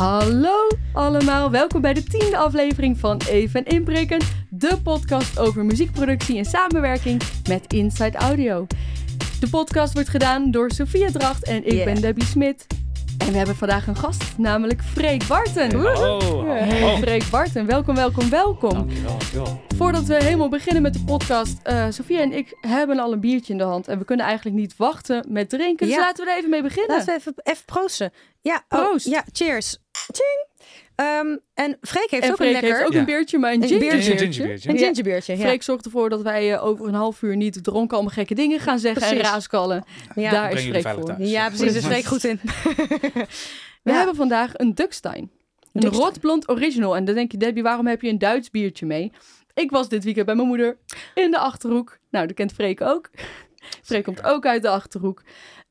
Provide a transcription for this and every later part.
Hallo allemaal, welkom bij de tiende aflevering van Even Inbreken, de podcast over muziekproductie en samenwerking met Inside Audio. De podcast wordt gedaan door Sophia Dracht en ik Yeah. ben Debbie Smit. En we hebben vandaag een gast, namelijk Freek Barten. Oh, Hey. Freek Barten, welkom, welkom, welkom. Dankjewel, dankjewel. Voordat we helemaal beginnen met de podcast, eh Sophia en ik hebben al een biertje in de hand en we kunnen eigenlijk niet wachten met drinken, dus Ja. laten we er even mee beginnen. Laten we even, even proosten. Ja, oh, Proost. ja, cheers. Ching. Ehm, en Freek heeft en ook Freek een lekker... heeft ook een biertje, maar een Een gingerbeertje. Een gingerbeertje. Een Ja. gingerbeertje, ja. Freek zorgt ervoor dat wij eh, over een half uur niet dronken allemaal gekke dingen gaan zeggen en Precies. raaskallen. ja. Daar is Freek voor. thuis. ja, precies. Daar is Freek goed in. We Ja. hebben vandaag een Duckstein. Een rotblond original. En dan denk je, Debbie, waarom heb je een Duits biertje mee? Ik was dit weekend bij mijn moeder in de Achterhoek. Nou, dat kent Freek ook. Freek komt ook uit de Achterhoek.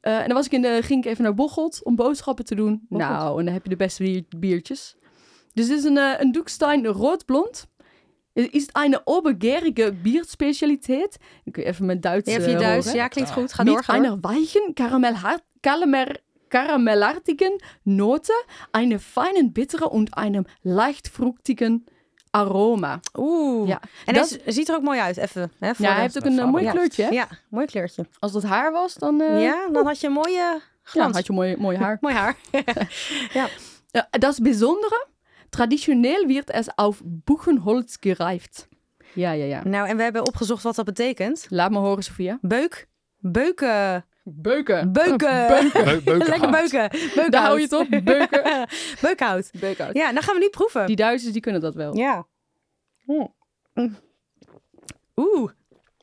Eh, en dan was ik in de, ging ik even naar Bocholt om boodschappen te doen. Bocholt. Nou, en dan heb je de beste bier- biertjes. Dus dit is een, eh, een Duckstein rotblond. Het is een obergärige Bierspezialiteit. Ik kun je even mijn Duits Je eh, je Duits. horen. Ja, klinkt goed. Ga door, door. einer weichen, karamer, karamellartigen Note, eine feinen, bittere und einem leicht fruchtigen Aroma. Oeh. Ja, En dat- hij ziet er ook mooi uit, even. Hè, voor Ja, hij heeft ook een eh, mooi kleurtje. Ja, mooi kleurtje. Als dat haar was, dan eh, ja, dan had je een mooie ja, glans. had je mooi, mooi haar. Mooi haar. Ja, das Besondere, traditionell wird es auf Buchenholz gereift. Ja, ja, ja. nou, en we hebben opgezocht wat dat betekent. Laat me horen, Sophia. Beuk. Beuken. Beuken. Beuken. Beu- beukenhout. Lekker beuken. Beukhout. Daar hou je het op. Beuken. Beukhout. Beuken. Ja, dan gaan we nu proeven. Die Duitsers, die kunnen dat wel. Ja. Oeh,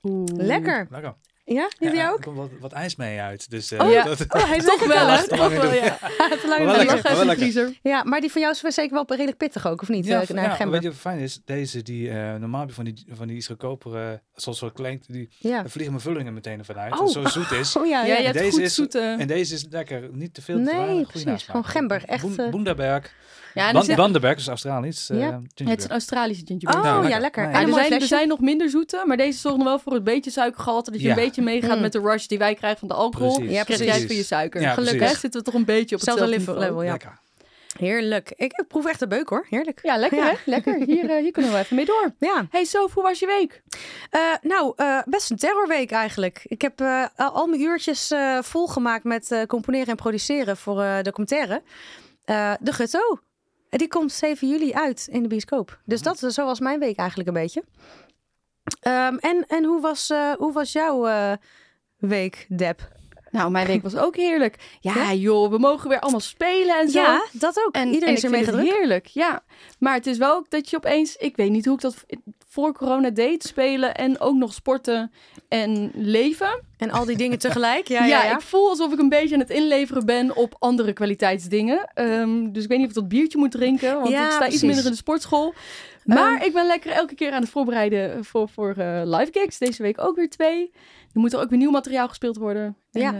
Oeh. lekker. Lekker. Ja, die Ja, jou Er ook? komt wat, wat ijs mee uit. Dus, Oh, ja. dat, Oh, hij is Toch wel, hè? Toch wel, ja. Te lang Wel in de vriezer. Ja, maar die van jou is zeker wel redelijk pittig ook, of niet? ja, naar ja, weet je wat fijn is? Deze, die, eh, normaal heb je van die, van die iets goedkopere, zoals zo klinkt, die Ja. daar vliegen mijn vullingen meteen vanuit. Oh. Oh. Zo zoet is. Oh ja, Ja, ja. je hebt Deze goed is- zoete... En deze is lekker, niet te veel. Nee, precies. Gewoon gember, echt, Boen-. Bundaberg. Ja, en Ban- zit- Bundaberg is Australisch. eh, Ja. het is een Australische gingerbeer. Oh, Ja, ja, lekker. Nee. En er, zijn, er zijn nog minder zoete, maar deze zorgt nog wel voor een beetje suikergehalte. Dat je Ja. een beetje meegaat Mm. met de rush die wij krijgen van de alcohol. Precies. Ja, Krijg precies. jij voor je suiker. Ja, Gelukkig zitten we toch een beetje op Hetzelfde level, ja. Lekker. Heerlijk. Ik eh, proef echt de beuk hoor. Heerlijk. Ja, lekker Ja. hè? Lekker. Hier, eh, hier kunnen we even mee door. Ja. Hey Sof, hoe was je week? Eh, nou, eh, best een terrorweek eigenlijk. Ik heb eh, al mijn uurtjes eh, volgemaakt met eh, componeren en produceren voor eh documentaire. Eh, de Gutto. En Die komt 7 juli uit in de bioscoop. Dus dat is zo was mijn week eigenlijk een beetje. Ehm, en en hoe, was, eh, hoe was jouw eh, week, Deb? Nou, mijn week was ook heerlijk. Ja, Ja? joh, we mogen weer allemaal spelen en zo. Ja, dat ook. En, Iedereen en is ermee gedrukt. heerlijk, ja. Maar het is wel ook dat je opeens, ik weet niet hoe ik dat voor corona deed, spelen en ook nog sporten en leven. En al die dingen tegelijk. Ja, Ja, ik voel alsof ik een beetje aan het inleveren ben op andere kwaliteitsdingen. Ehm, dus ik weet niet of ik dat biertje moet drinken, want Ja, ik sta precies. iets minder in de sportschool. Maar Ehm. ik ben lekker elke keer aan het voorbereiden voor, voor eh, live gigs. Deze week ook weer twee. Er moet er ook weer nieuw materiaal gespeeld worden. En, Ja. eh,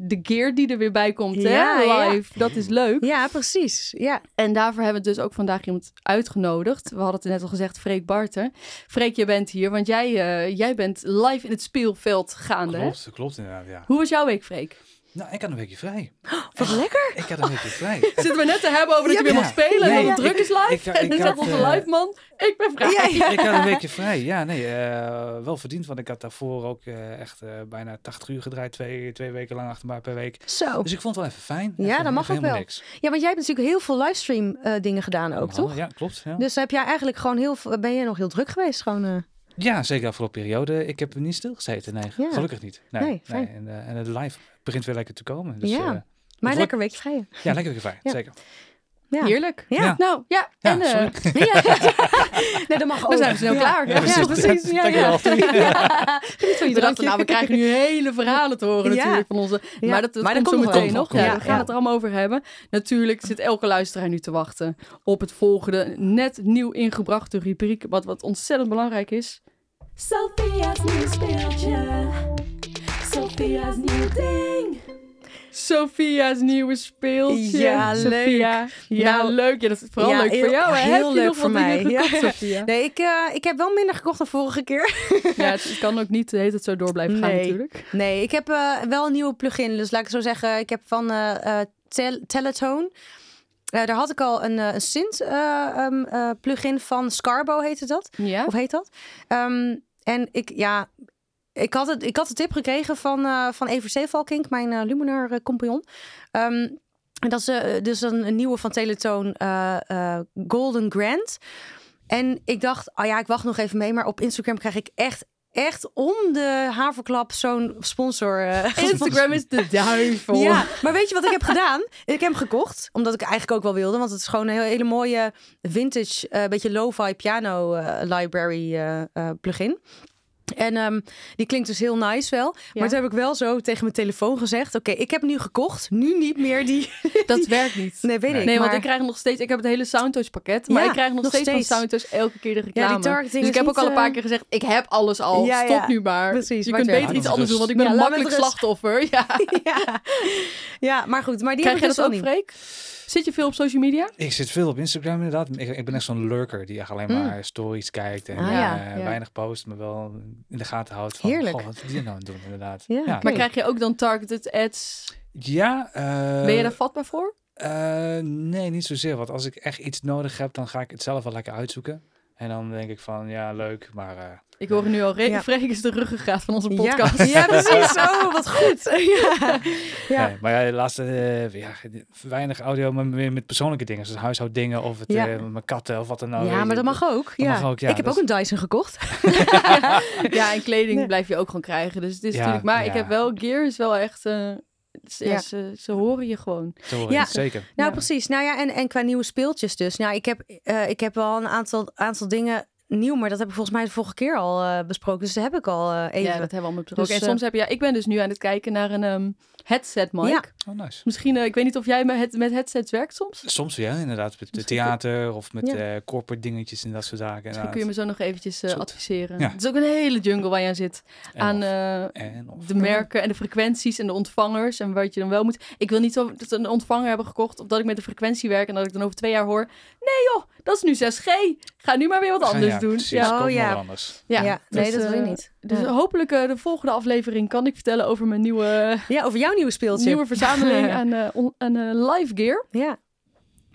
de gear die er weer bij komt, Ja, hè, ja. live. Dat is leuk. Ja, precies. Ja. En daarvoor hebben we dus ook vandaag iemand uitgenodigd. We hadden het net al gezegd, Freek Barter. Freek, je bent hier, want jij, eh, jij bent live in het speelveld gaande. hè? Klopt, klopt inderdaad, ja. Hoe was jouw week, Freek? Nou, ik had een weekje vrij. Wat lekker. Ik had een weekje vrij. Zitten we net te hebben over dat Ja, je weer ja. mag spelen en dat het druk is live? ik- ik- en dan had, onze eh, live man, ik ben vrij. Ja, ik had een weekje vrij. Ja, nee, eh, wel verdiend. Want ik had daarvoor ook eh, echt bijna 80 uur gedraaid. Twee, twee weken lang achter mij per week. Zo. Dus ik vond het wel even fijn. Ja, Even- dat mag ook wel. Niks. Ja, want jij hebt natuurlijk heel veel livestream dingen gedaan ook, toch? Ja, klopt. Ja. Dus heb jij eigenlijk gewoon heel ben je nog heel druk geweest? Gewoon, ja, zeker afgelopen periode. Ik heb niet stilgezeten. Nee, gelukkig niet. Nee, Nee. En, en het live begint weer lekker te komen. Dus, Ja. eh, maar lekker weekje vrij. ja, lekker weer fijn. Ja. Zeker. Ja. Heerlijk. Ja. Ja. Nou, ja. Ja, en, eh, sorry. Nee, dat mag ook. we zijn snel Ja. klaar. Ja, Ja, precies. precies. Ja, ja. Dankjewel. Geniet van je drankje. Nou, we krijgen nu hele verhalen te horen Ja. natuurlijk van onze... Ja. Maar dat, dat Maar dat komt zo meteen wel. nog. Ja, we gaan het er allemaal over hebben. Natuurlijk zit elke luisteraar nu te wachten op het volgende net nieuw ingebrachte rubriek. Wat, wat ontzettend belangrijk is. Sophia's nieuw speeltje. Sophia's nieuw ding. Sophia's nieuwe speeltje. Ja, leuk. Ja, Nou, leuk. Ja, dat is vooral ja, leuk voor jou. hè? heel Heb je leuk nog voor mij. Gekocht? Nee, ik, eh, ik heb wel minder gekocht dan vorige keer. Ja, het kan ook niet de tijd zo door blijven gaan Nee. natuurlijk. Nee, ik heb eh, wel een nieuwe plugin. Dus laat ik zo zeggen, ik heb van Tel- Teletone. Eh, daar had ik al een, een synth eh, ehm, eh, plugin van Scarbo heette dat. Ja? Of heet dat? Ehm, en ik, ja, ik had, het, ik had de tip gekregen van, eh van Evert Zeevalkink, mijn eh, Luminar eh, compagnon. Ehm, en dat is dus een, een nieuwe van Teletoon, Golden Grand. En ik dacht, oh ja, ik wacht nog even mee. Maar op Instagram krijg ik echt, echt om de haverklap zo'n sponsor. Instagram is de duivel. ja, maar weet je wat ik heb gedaan? Ik heb hem gekocht, omdat ik eigenlijk ook wel wilde. Want het is gewoon een hele mooie vintage, beetje lo-fi piano library plugin. En ehm, die klinkt dus heel nice wel. Ja. Maar toen heb ik wel zo tegen mijn telefoon gezegd... Oké, ik heb hem nu gekocht. Nu niet meer die... Dat werkt niet. Nee, weet ik. Nee, want ik krijg nog steeds... Ik heb het hele Soundtouch pakket. Maar Ja, ik krijg nog, nog steeds, steeds. van Soundtouch elke keer de reclame. targeting dus ik heb ook al een paar eh, keer gezegd... Ik heb alles al. Ja, Stop ja. nu maar. Precies, Je maar kunt beter iets anders doen. Want ik ben Ja, een makkelijk slachtoffer. Ja. ja. ja, maar goed. Maar die Krijg heb je ik dat dus ook, al niet. Freek? Zit je veel op social media? Ik zit veel op Instagram inderdaad. Ik, ik ben echt zo'n lurker die echt alleen Mm. maar stories kijkt en Ah, eh, ja, ja. weinig post, maar wel in de gaten houdt van Heerlijk. goh, wat die nou aan het doen inderdaad. Ja. Maar krijg je ook dan targeted ads? Ja, eh, ben je daar vatbaar voor? eh, nee, niet zozeer. Want als ik echt iets nodig heb, dan ga ik het zelf wel lekker uitzoeken. En dan denk ik van, ja, leuk, maar eh, Ik hoor nu al, Re- Ja. Freek is de ruggengraat van onze Ja. podcast. Ja, precies. Oh, wat goed. ja. Ja. Nee, maar ja, de laatste, eh, ja, weinig audio, maar meer met persoonlijke dingen. Zoals huishoudingen of het, Ja. eh, mijn katten of wat dan ook. ja, maar dat mag ook. Dat ja. mag ook, ja. ik heb Dat ook een Dyson gekocht. ja, en kleding Ja. blijf je ook gewoon krijgen. Dus het is Ja, natuurlijk... Maar ik ja. heb wel... Gear is wel echt... ze, ja, Ja. ze, ze horen je gewoon. Ja. zeker. Nou, Ja. precies. Nou ja, en, en qua nieuwe speeltjes dus. Nou, ik heb, eh, ik heb wel een aantal, aantal dingen nieuw, maar dat heb ik volgens mij de vorige keer al eh, besproken. Dus dat heb ik al eh, even. Ja, dat hebben we allemaal besproken. Dus, en soms heb je... Ja, ik ben dus nu aan het kijken naar een ehm, headset, Mike. Ja. Oh, nice. Misschien... eh, ik weet niet of jij met, met headsets werkt soms. Soms ja, inderdaad. Met Misschien theater of met Ja. eh corporate dingetjes en dat soort zaken. Misschien kun je me zo nog eventjes eh, adviseren. Ja. Het is ook een hele jungle waar je aan zit. En aan of- eh, de merken en de frequenties en de ontvangers en wat je dan wel moet. Ik wil niet zo dat een ontvanger hebben gekocht of dat ik met de frequentie werk en dat ik dan over twee jaar hoor. Nee joh, dat is nu 6G. Ga nu maar weer wat anders ja, doen. Precies, Ja, Oh, ja. anders. ja. Ja, nee, Dus, dat wil je niet. Dus Ja. hopelijk eh, de volgende aflevering kan ik vertellen over mijn nieuwe, Ja, over jouw nieuwe speeltje. nieuwe verzameling aan, eh, on- aan eh, live gear. Ja,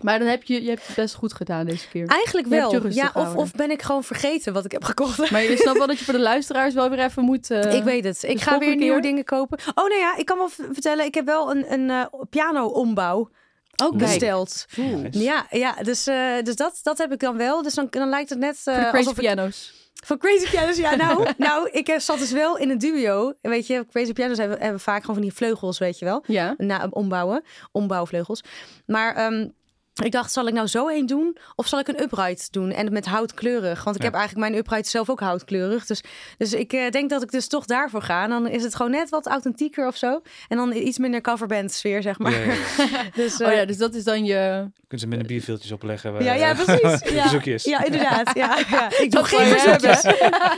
Maar dan heb je, je hebt het best goed gedaan deze keer. eigenlijk Je hebt je wel. Ja, of, of ben ik gewoon vergeten wat ik heb gekocht? Maar je snapt wel dat je voor de luisteraars wel weer even moet... eh, ik weet het. Ik dus ga weer nieuwe dingen kopen. Oh, nee, ja, ik kan wel vertellen. Ik heb wel een, een eh, piano-ombouw Oh, kijk. besteld. Nice. Ja, ja dus, eh, dus dat, dat heb ik dan wel. Dus dan, dan lijkt het net Voor eh, de crazy alsof ik piano's. Van Crazy Pianos, ja. Nou, nou ik eh, zat dus wel in een duo. Weet je, Crazy Pianos hebben, hebben vaak gewoon van die vleugels, weet je wel. Ja. Na, ombouwen, ombouwvleugels. Maar ehm, ik dacht, zal ik nou zo heen doen? Of zal ik een upright doen? En met houtkleurig. Want ik Ja. heb eigenlijk mijn upright zelf ook houtkleurig. Dus, dus ik eh, denk dat ik dus toch daarvoor ga. En dan is het gewoon net wat authentieker of zo. En dan iets minder coverband sfeer, zeg maar. Ja, ja, ja. Dus, Oh eh, ja, dus dat is dan je... Kunnen ze met een bierveeltjes opleggen. ja, eh, ja, precies. Ja, Bezoekjes. ja inderdaad. Ja, ja. Ik doe geen hebben.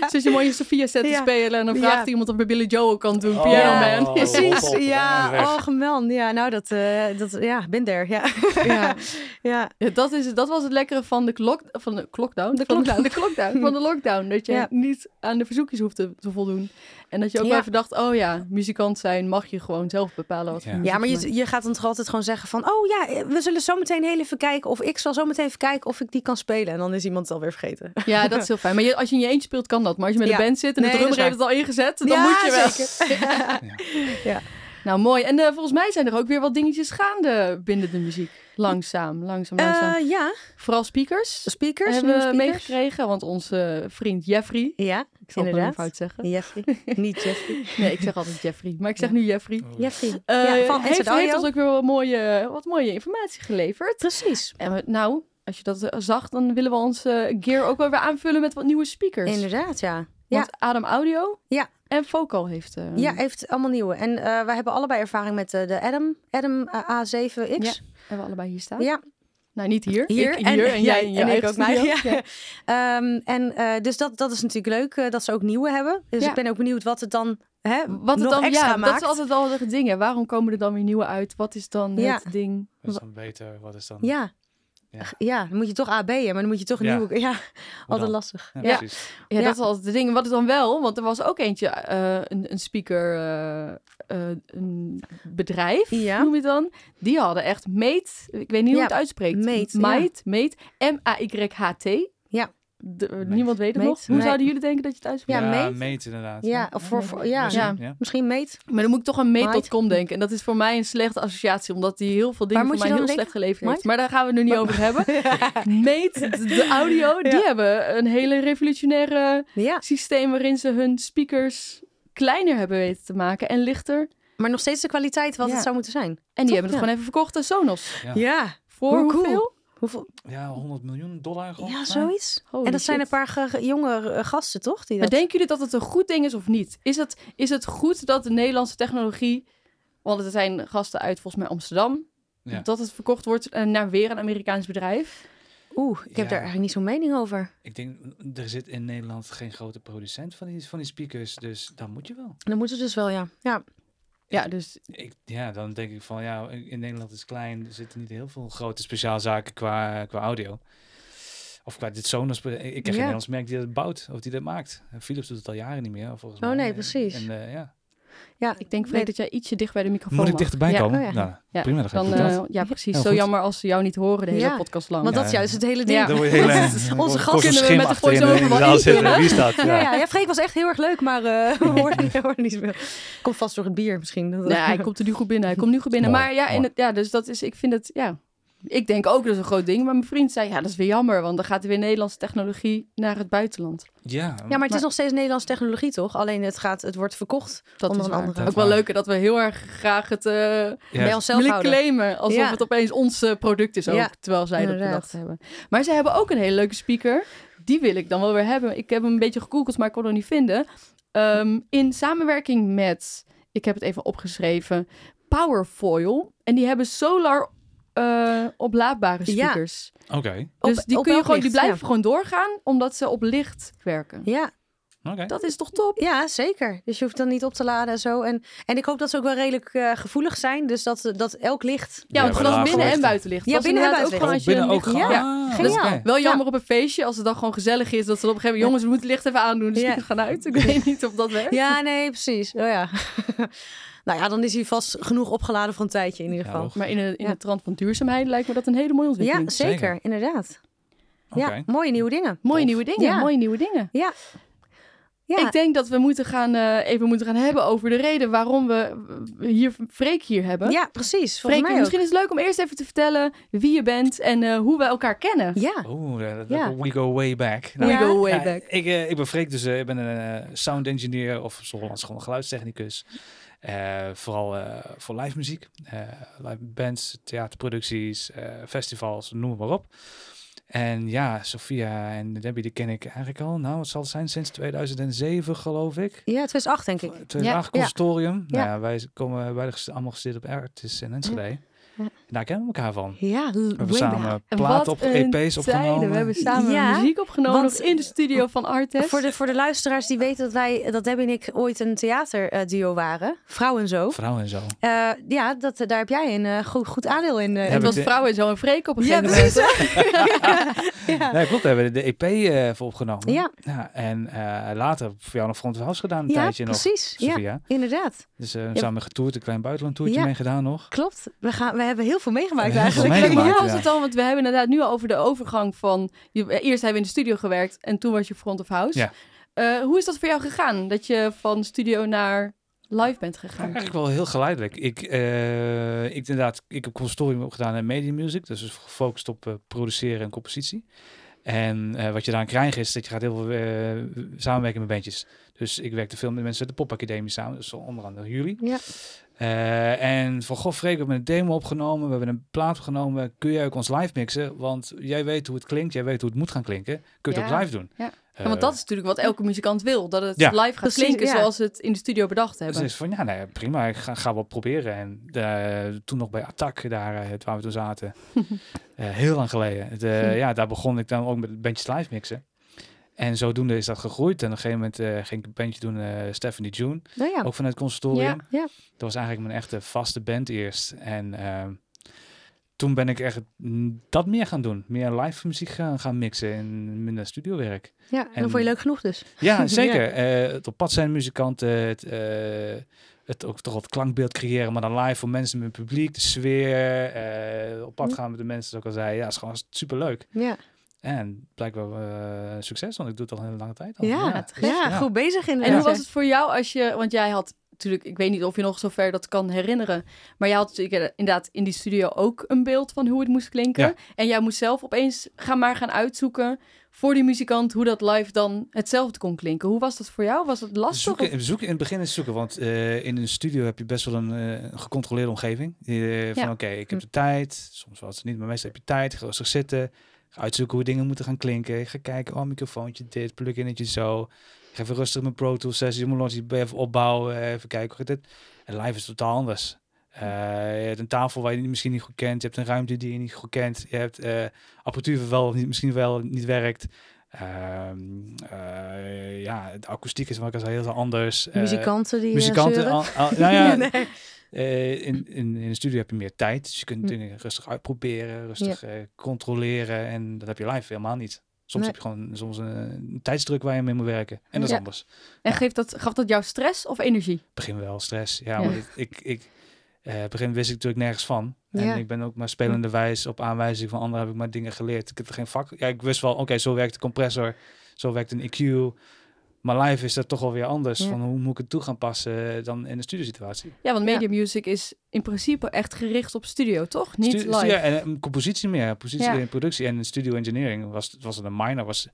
Zoals je mooie Sophia set te Ja. spelen en dan vraagt Ja. iemand of bij Billy Joel kan doen. Oh, Piano Ja, Man. precies. Ja, oh, gemelden. Ja, nou, dat, eh dat, ja, ben there. Ja. Ja. Ja. Ja, dat, is, dat was het lekkere van de, klok, van de lockdown. De Van lockdown. de lockdown. Van de lockdown. Dat je Ja. niet aan de verzoekjes hoeft te, te voldoen. En dat je ook Ja. wel even dacht, oh ja, muzikant zijn mag je gewoon zelf bepalen wat Ja. muziek Ja, maar je, je gaat dan toch altijd gewoon zeggen van... oh ja, we zullen zo meteen heel even kijken... of ik zal zo meteen even kijken of ik die kan spelen. En dan is iemand het alweer vergeten. Ja, dat is heel fijn. Maar je, als je in je eentje speelt, kan dat. Maar als je met Ja. een band zit en Nee, de drummer heeft het al ingezet, dan Ja, moet je wel. zeker. Nou, mooi. En eh, volgens mij zijn er ook weer wat dingetjes gaande binnen de muziek. Langzaam, langzaam, langzaam. Eh, ja, Vooral speakers. speakers, hebben we speakers. meegekregen, want onze vriend Jeffrey, Ja, ik zal het inderdaad. fout zeggen. Jeffrey. Niet Jeffrey. Nee, ik zeg altijd Jeffrey, maar ik zeg Ja. nu Jeffrey. Oh, Jeffrey. Eh, ja, van heeft, heeft ons ook weer wat mooie, wat mooie informatie geleverd. Precies. En we, nou, als je dat zag, dan willen we onze gear ook wel weer aanvullen met wat nieuwe speakers. Inderdaad, ja. Ja, Want Adam Audio Ja. en Vocal heeft... eh, ja, heeft allemaal nieuwe. En eh wij hebben allebei ervaring met eh, de Adam, Adam eh, A7X. Ja. Hebben we allebei hier staan. ja. Nou, niet hier. Hier Ik hier en, jij in je en ik eigen ook mij. Ja. Ehm, en eh, dus dat, dat is natuurlijk leuk dat ze ook nieuwe hebben. Dus Ja. ik ben ook benieuwd wat het dan hè, Wat het nog dan, extra ja, maakt. dat is altijd wel de dingen. Waarom komen er dan weer nieuwe uit? Wat is dan Ja. het ding? Wat is dan beter? Wat is dan... Ja, Ja, dan moet je toch AB'en, maar dan moet je toch een Ja. nieuwe... Ja, altijd lastig. Ja, Ja. precies. Ja, Ja. dat is altijd de ding. Wat is dan wel? Want er was ook eentje, eh, een, een speaker, eh, eh, een bedrijf, Ja. noem je het dan. Die hadden echt Meet, ik weet niet hoe het uitspreekt. Mate, Meet, Meet, M-A-Y-H-T. De- niemand weet het nog. Hoe nee. zouden jullie denken dat je het uitspreekt? Ja, Ja, meet. meet inderdaad. Ja, of voor, voor- ja, Misschien, Ja. ja. misschien meet. Maar dan moet ik toch aan Mate. Mate.com denken. En dat is voor mij een slechte associatie, omdat die heel veel dingen voor mij heel slecht geleverd heeft. Maar daar gaan we het nu niet over hebben. Mate, de, de audio, die hebben een hele revolutionaire Ja, systeem waarin ze hun speakers kleiner hebben weten te maken en lichter. maar nog steeds de kwaliteit wat Ja. het zou moeten zijn. En die Toch? hebben het Ja. gewoon even verkocht aan Sonos. Ja. Ja, Voor Hoe cool. Hoeveel? Ja, 100 miljoen dollar. Ja, zoiets. En dat zijn een paar ge- jonge eh, gasten, toch? Die Maar dat... denken jullie dat het een goed ding is of niet? Is het, is het goed dat de Nederlandse technologie, want er zijn gasten uit volgens mij Amsterdam, Ja. dat het verkocht wordt eh, naar weer een Amerikaans bedrijf? Oeh, ik heb Ja. daar eigenlijk niet zo'n mening over. Ik denk, er zit in Nederland geen grote producent van die, van die speakers, dus dan moet je wel. Dan moeten ze dus wel, ja. Ja, Ja, dus Ik, ja, dan denk ik van, ja, in Nederland is klein, er zitten niet heel veel grote speciaalzaken qua, qua audio. Of qua dit Sonos, ik ken geen Ja. Nederlands merk die dat bouwt of die dat maakt. Philips doet het al jaren niet meer, volgens Oh, mij. nee, En- precies. En, eh, ja. Ja. ik denk Freek Nee, dat jij ietsje dicht bij de microfoon Moet ik mag. dichterbij Ja. komen? Oh, ja. Nou, Ja, prima, dan ga ik Dan, doen dat. ja, precies. Zo jammer als ze jou niet horen de hele Ja, podcast lang. Want dat is Ja. juist het hele ding. Ja. Onze gast kunnen we met de voice-over in wel doen. Wie? Ja, Ja. ja, ja, Freek was echt heel erg leuk, maar eh we hoorden niet, zoveel. Komt vast door het bier misschien. Dat- Nee, hij komt er nu goed binnen. Hij komt nu goed binnen. Maar ja, in ja, dus dat is, ik vind het, ja. Ik denk ook dat is een groot ding. Maar mijn vriend zei, ja, dat is weer jammer. Want dan gaat er weer Nederlandse technologie naar het buitenland. Ja, Ja, maar het Maar- is nog steeds Nederlandse technologie, toch? Alleen het, gaat, het wordt verkocht Dat onder is een andere. Ook wel leuk dat we heel erg graag het eh Bij onszelf willen houden. claimen. Alsof Ja. het opeens ons eh, product is ook. Ja, terwijl zij dat bedacht hebben. Maar ze hebben ook een hele leuke speaker. Die wil ik dan wel weer hebben. Ik heb hem een beetje gegoogeld, maar ik kon hem niet vinden. Ehm, in samenwerking met, ik heb het even opgeschreven, Powerfoil. En die hebben solar eh, oplaadbare Ja. speakers. Oké, Op- Dus die, op kun je gewoon, die licht? blijven Ja. gewoon doorgaan, omdat ze op licht werken. Ja, oké. Dat is toch top? ja, zeker. Dus je hoeft dan niet op te laden en zo. En, en ik hoop dat ze ook wel redelijk eh, gevoelig zijn. Dus dat, dat elk licht... Ja, want binnen en licht. buitenlicht. Ja, binnen en inderdaad ook gewoon als je binnen ook licht- gewoon. Ja. Ah, Geniaal. oké. Wel Ja. jammer op een feestje, als het dan gewoon gezellig is, dat ze op een gegeven moment, jongens, we moeten licht even aandoen, de Ja. gaan uit. Ik weet niet of dat werkt. Ja, nee, precies. Oh ja. nou ja, dan is hij vast genoeg opgeladen voor een tijdje in ieder Ja, geval. Maar in, de, in Ja. de trant van duurzaamheid lijkt me dat een hele mooie Ja, ontwikkeling. zeker, Zeker. inderdaad. Ja, mooie nieuwe dingen. Mooie Tof. nieuwe dingen, Ja. mooie nieuwe dingen. Ja. Ja, Ik denk dat we moeten gaan, eh, even moeten gaan hebben over de reden waarom we hier Freek hier hebben. ja precies. Freek, mij ook. misschien is het leuk om eerst even te vertellen wie je bent en eh, hoe we elkaar kennen. Ja, Oeh, Ja. we go way back. We Nou, Ja. go way ja, back. Ik, eh, ik ben Freek, dus eh, ik ben een sound engineer of zoals gewoon een geluidstechnicus. Eh, vooral eh, voor live muziek, eh, live bands, theaterproducties, festivals, noem maar op. En ja, Sophia en Debbie, die ken ik eigenlijk al. Nou, wat zal het zijn? Sinds 2007, geloof ik. ja 2008 denk ik. 2008 Ja. consortium. Ja. Nou ja, wij komen ges- allemaal gestudeerd op Artis in Enschede. Ja. En daar kennen we elkaar van. Ja, We hebben samen. En platen op, een EP's tijden. opgenomen. We hebben samen Ja, muziek opgenomen want- in de studio van Artes. Voor de, voor de luisteraars die weten dat wij, dat Debbie en ik ooit een theaterduo waren. Vrouw en zo. Vrouw en zo. Eh, ja, dat, daar heb jij een eh, goed, goed aandeel in. eh, het was de- vrouw en zo en Freek op een Ja, gegeven moment. precies. ja. Nee, klopt. Daar hebben we de EP eh voor opgenomen. Ja. en eh, later voor jou nog Front of House gedaan een ja, tijdje nog. precies. Ja, inderdaad. Dus eh samen getoerd, een klein buitenlandtoertje Ja. mee gedaan nog. Klopt. We, gaan, we hebben heel veel meegemaakt Heel veel eigenlijk. meegemaakt. Ja. was het dan? Want we hebben inderdaad nu al over de overgang van... Je, eerst hebben we in de studio gewerkt en toen was je front of house. Ja. Eh, hoe is dat voor jou gegaan? Dat je van studio naar live bent gegaan? Eigenlijk wel heel geleidelijk. Ik, eh, ik inderdaad, ik heb consultorium opgedaan in media music, dus gefocust op eh, produceren en compositie. En eh, wat je dan krijgt is dat je gaat heel veel eh, samenwerken met bandjes. Dus ik werkte veel met mensen uit de popacademie samen, dus onder andere jullie. Ja. Eh, en van goh, Freek, we hebben een demo opgenomen, we hebben een plaat opgenomen. Kun jij ook ons live mixen? Want jij weet hoe het klinkt, jij weet hoe het moet gaan klinken. Kun je het ook live doen? Ja. Eh, Ja, want dat is natuurlijk wat elke muzikant wil. Dat het Ja. live gaat Precies, klinken ja. zoals ze het in de studio bedacht Dus hebben. is van ja, nee, prima, ik ga, ga wel proberen. En eh, toen nog bij Attack, daar waar we toen zaten, eh, heel lang geleden. Eh, ja, daar begon ik dan ook met bandjes live mixen. En zodoende is dat gegroeid. En op een gegeven moment eh, ging ik een bandje doen, eh Stephanie June, Nou ja. ook vanuit het conservatorium. Ja, ja. Dat was eigenlijk mijn echte vaste band eerst. En ehm, toen ben ik echt dat meer gaan doen. Meer live muziek gaan, gaan mixen en minder studiowerk. Ja, en, En- dat vond je leuk genoeg dus. Ja, zeker. Eh, het op pad zijn muzikanten, het, het ook toch wat klankbeeld creëren, maar dan live voor mensen met het publiek, de sfeer, op pad gaan met de mensen, zoals ik al zei. Ja, is gewoon superleuk. Ja, En blijkbaar eh, succes, want ik doe het al een hele lange tijd. Al. ja, ja, Ja. goed bezig En inderdaad. hoe was het voor jou als je, want jij had natuurlijk, ik weet niet of je nog zover dat kan herinneren, maar jij had natuurlijk inderdaad in die studio ook een beeld van hoe het moest klinken. Ja. En jij moest zelf opeens gaan maar gaan uitzoeken voor die muzikant hoe dat live dan hetzelfde kon klinken. Hoe was dat voor jou? Was het lastig? Zoeken, of- zoeken in het begin is zoeken, want eh, in een studio heb je best wel een eh, gecontroleerde omgeving. Eh, van Ja. oké, ik heb de tijd, soms was het niet, maar meestal heb je tijd. Ga rustig zitten, uitzoeken hoe dingen moeten gaan klinken. Ik ga kijken, oh microfoontje dit, pluginnetje zo. Ik ga even rustig mijn Pro Tools sessie, mijn Logic even opbouwen, even kijken hoe dit. En live is totaal anders. Eh, je hebt een tafel waar je misschien niet goed kent. Je hebt een ruimte die je niet goed kent. Je hebt eh apparatuur wel, of niet, misschien wel niet werkt. Ehm, eh, ja, de akoestiek is wat ik al zei heel anders. Eh, Muzikanten die eh, muzikanten. al- al- nou ja, Nee. eh, in, in, in de studio heb je meer tijd. Dus je kunt Hm. dingen rustig uitproberen, rustig controleren. En dat heb je live helemaal niet. Soms Nee. heb je gewoon soms een, een tijdsdruk waar je mee moet werken. En dat is Ja. anders. En ja. geeft dat, gaf dat jou stress of energie? Begin wel stress. Ja, want ik, ik, ik begin wist ik natuurlijk nergens van. En ik ben ook maar spelende wijs op aanwijzing van anderen heb ik maar dingen geleerd. Ik heb er geen vak. Ja, ik wist wel, oké, zo werkt de compressor, zo werkt een EQ. Maar live is dat toch wel weer anders. Ja. Van hoe moet ik het toe gaan passen dan in de studiosituatie? Ja, want Ja. media music is in principe echt gericht op studio, toch? Niet Stu- live. ja, en een compositie meer. Positie Ja. en productie. En studio engineering was, was het een minor, was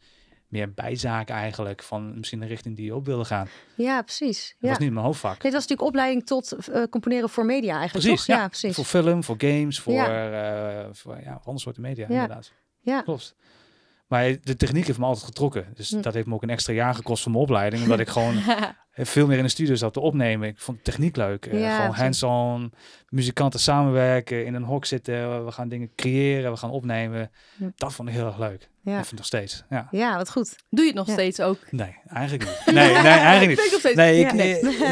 meer bijzaak eigenlijk. Van misschien de richting die je op wilde gaan. Dat Ja, precies. Ja. was niet mijn hoofdvak. Dit was natuurlijk opleiding tot eh, componeren voor media eigenlijk, Precies, toch? ja. precies. Voor film, voor games, voor, Ja. eh, voor ja, andere soorten media Ja. inderdaad. Ja. Klopt. Maar de techniek heeft me altijd getrokken. Dus Hm. dat heeft me ook een extra jaar gekost voor mijn opleiding. Omdat ik gewoon veel meer in de studio zat te opnemen. Ik vond de techniek leuk. Eh, gewoon hands-on, muzikanten samenwerken, in een hok zitten. We gaan dingen creëren, we gaan opnemen. Hm. Dat vond ik heel erg leuk. Ja. Dat vind ik nog steeds. Ja. ja, wat goed. Doe je het nog Ja. steeds ook? Nee, eigenlijk niet. Nee, nee eigenlijk niet. Ik nog steeds. Nee, ik. Nee. eh,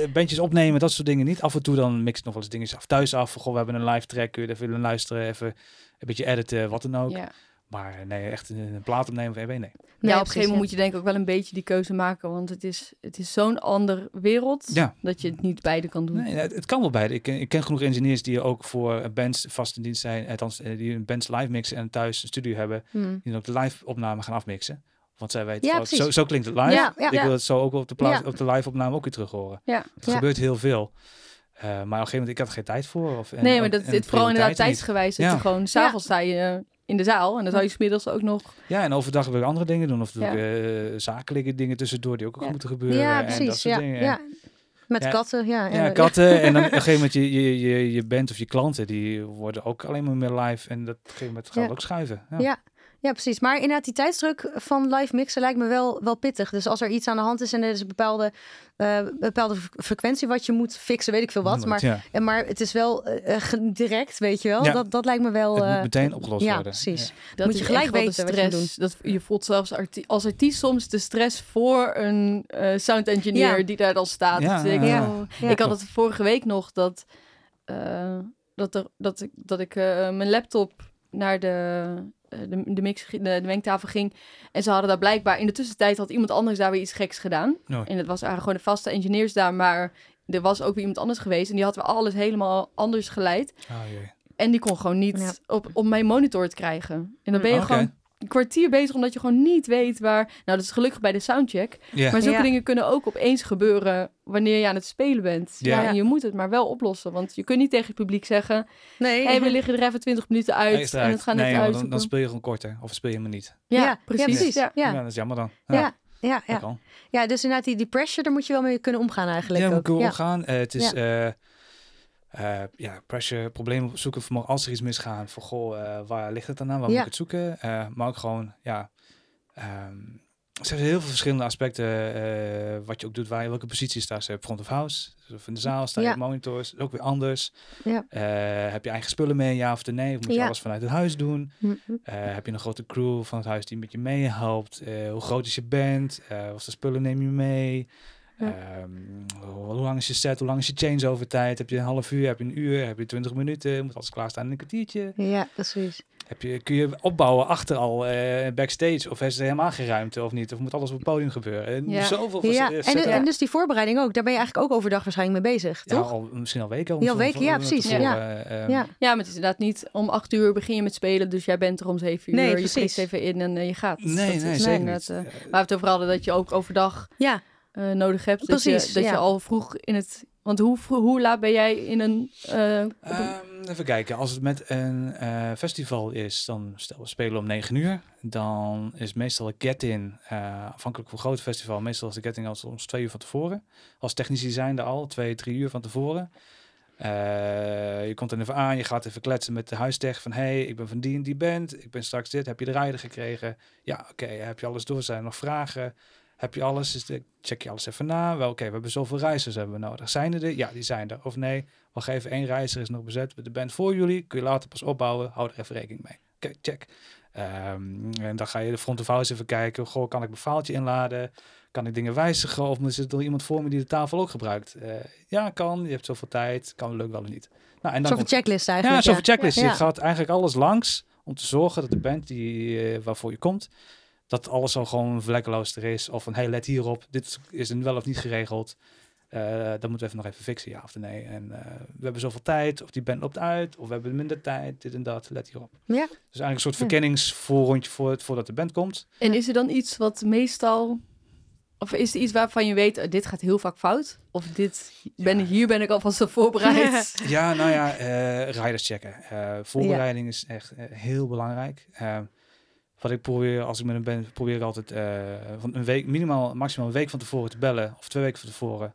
het, bandjes opnemen, dat soort dingen niet. Af en toe dan mix ik nog wel eens dingen af thuis af. Goh, we hebben een live track, kun je even willen luisteren, even een beetje editen, wat dan ook. Ja. Maar eh, nee, echt een, een plaat opnemen van EB, nee. Nee, ja, op een gegeven moment moet je denk ik ook wel een beetje die keuze maken. Want het is, het is zo'n ander wereld Ja. dat je het niet beide kan doen. Nee, het, het kan wel beide. Ik, ken- ik ken genoeg engineers die ook voor eh, bands vast in dienst zijn, althans eh, die een bands live mixen en thuis een studio hebben, Hm. die dan ook de live opname gaan afmixen. Want zij weten, Ja, zo, zo klinkt het live. Ja, ja. ik wil het zo ook op de, plaats, Ja. op de live opname ook weer terug horen. Ja. Het Ja. gebeurt heel veel. Eh, maar op een gegeven moment, ik had er geen tijd voor. Of, en- nee, maar dat en dit vooral inderdaad tijdsgewijs. Dat Ja. gewoon, s'avonds sta je eh, in de zaal en dan zou je smiddags ook nog... Ja, en overdag wil ik andere dingen doen. Of doe Ja. ik eh, zakelijke dingen tussendoor die ook nog Ja. moeten gebeuren. Ja, En dat precies. soort Ja, dingen. ja. Met Ja. katten, ja. Ja, en- katten. En dan op een gegeven moment je, je, je, je band of je klanten, die worden ook alleen maar meer live. En dat op een gegeven moment gaat Ja. het ook schuiven. Ja. Ja. Precies. Maar inderdaad, die tijdsdruk van live mixen lijkt me wel, wel pittig. Dus als er iets aan de hand is en er is een bepaalde, eh, bepaalde fre- frequentie wat je moet fixen, weet ik veel wat. Maar, Ja, en maar het is wel eh, eh, direct, weet je wel. Ja. Dat, dat lijkt me wel... het moet eh, meteen opgelost ja, worden. precies. Ja. Dat Moet je gelijk weten de wat je moet stress. Dat, je voelt zelfs arti- als artiest soms de stress voor een eh, sound engineer Ja. die daar dan staat. Ja, Dus ik, ja, oh. ja. ik had het vorige week nog dat, eh, dat, er, dat ik, dat ik eh, mijn laptop naar de, eh, de, de, mix, de, de mengtafel ging. En ze hadden daar blijkbaar in de tussentijd had iemand anders daar weer iets geks gedaan. Oh. En het was eigenlijk gewoon de vaste engineers daar, maar er was ook weer iemand anders geweest. En die had weer alles helemaal anders geleid. Oh, jee. En die kon gewoon niet Ja. op, op mijn monitor te krijgen. En dan ben je Oké. gewoon kwartier bezig omdat je gewoon niet weet waar... Nou, dat is gelukkig bij de soundcheck. Ja. Maar zulke Ja. dingen kunnen ook opeens gebeuren wanneer je aan het spelen bent. Ja. Ja. en je moet het maar wel oplossen. Want je kunt niet tegen het publiek zeggen... Nee. Hey, we liggen er even 20 minuten uit en het gaan nee, net uit. dan, dan speel je gewoon korter. Of speel je hem niet. Ja, Ja, precies. ja, precies. Ja. Ja. Ja. dat is jammer dan. Ja, ja, ja. Ja, dus inderdaad, die, die pressure, daar moet je wel mee kunnen omgaan eigenlijk. Ja, ook. moet ik ja. opgaan. Eh, het is eh, eh, ja, pressure, problemen zoeken voor als er iets misgaan. Voor goh, eh, waar ligt het dan aan? Waar Ja. moet ik het zoeken? Eh, maar ook gewoon, ja. ehm, er zijn heel veel verschillende aspecten wat je ook doet. Waar je welke positie staat. Hebt front of house. Of in de zaal sta je Ja. monitors. Ook weer anders. Ja. Heb je eigen spullen mee, ja of nee? Of moet je alles vanuit het huis doen? Heb je een grote crew van het huis die met je meehelpt? Eh, hoe groot is je band? Wat voor spullen neem je mee? Ja. Ehm, hoe lang is je set? Hoe lang is je changeover tijd? Heb je een half uur? Heb je een uur? Heb je 20 minuten? Moet alles klaarstaan in een kwartiertje? Ja, precies. Heb je, kun je opbouwen achter al eh, backstage? Of is er helemaal geen ruimte of niet? Of moet alles op het podium gebeuren? En Ja. Zoveel Ja, en, dus die voorbereiding ook. Daar ben je eigenlijk ook overdag waarschijnlijk mee bezig, Ja, toch? al, misschien al weken. om Ja, al weken, ja, precies, tevoren, ja. eh, ehm, Ja. Ja, maar het is inderdaad niet om acht uur begin je met spelen, dus jij bent er om zeven uur. Nee, je precies. even in en eh, je gaat. Nee, Dat nee, is zeker niet. waar we het over hadden, dat je ook overdag Ja, eh, nodig hebt. Precies, dat je, dat ja. je al vroeg in het... Want hoe, hoe laat ben jij in een... eh, een- Ehm, even kijken. Als het met een eh, festival is, dan stel we spelen om 9 uur. Dan is meestal de get-in, eh, afhankelijk van een groot festival, meestal is de get-in al soms twee uur van tevoren. Als technici zijn er al, twee, drie uur van tevoren. Eh, je komt er even aan, je gaat even kletsen met de huistech van hey, ik ben van die en die band, ik ben straks dit, heb je de rijder gekregen? Ja, oké, heb je alles door? Zijn er nog vragen? Heb je alles? Is de, check je alles even na? Wel, oké, we hebben zoveel reizigers hebben we nodig. Zijn er er? Ja, die zijn er. Of nee, wacht even, één reiziger is nog bezet de band voor jullie. Kun je later pas opbouwen. Hou er even rekening mee. Oké, check. Ehm, en dan ga je de front of house even kijken. Goh, kan ik mijn faaltje inladen? Kan ik dingen wijzigen? Of is er iemand voor me die de tafel ook gebruikt? Eh, ja, kan. Je hebt zoveel tijd. Kan lukt wel of niet. Nou, en dan komt- checklist ja, eigenlijk. zo'n checklist. Ja. Je gaat eigenlijk alles langs om te zorgen dat de band die, eh, waarvoor je komt, dat alles al gewoon vlekkeloos er is. Of van, hey, let hierop, dit is er wel of niet geregeld. Eh dan moeten we even nog even fixen, ja of nee. En eh, we hebben zoveel tijd, of die band loopt uit, of we hebben minder tijd, dit en dat, let hierop. Ja. Dus eigenlijk een soort verkenningsvoorrondje voor het, voordat de band komt. En is er dan iets wat meestal... Of is er iets waarvan je weet, eh, dit gaat heel vaak fout? Of dit, ben, Ja. hier ben ik alvast op voorbereid? Ja, nou ja, eh riders checken. Eh, voorbereiding is echt heel belangrijk. Wat ik probeer als ik met een band, probeer ik altijd eh, van een week, minimaal, maximaal een week van tevoren te bellen. Of twee weken van tevoren.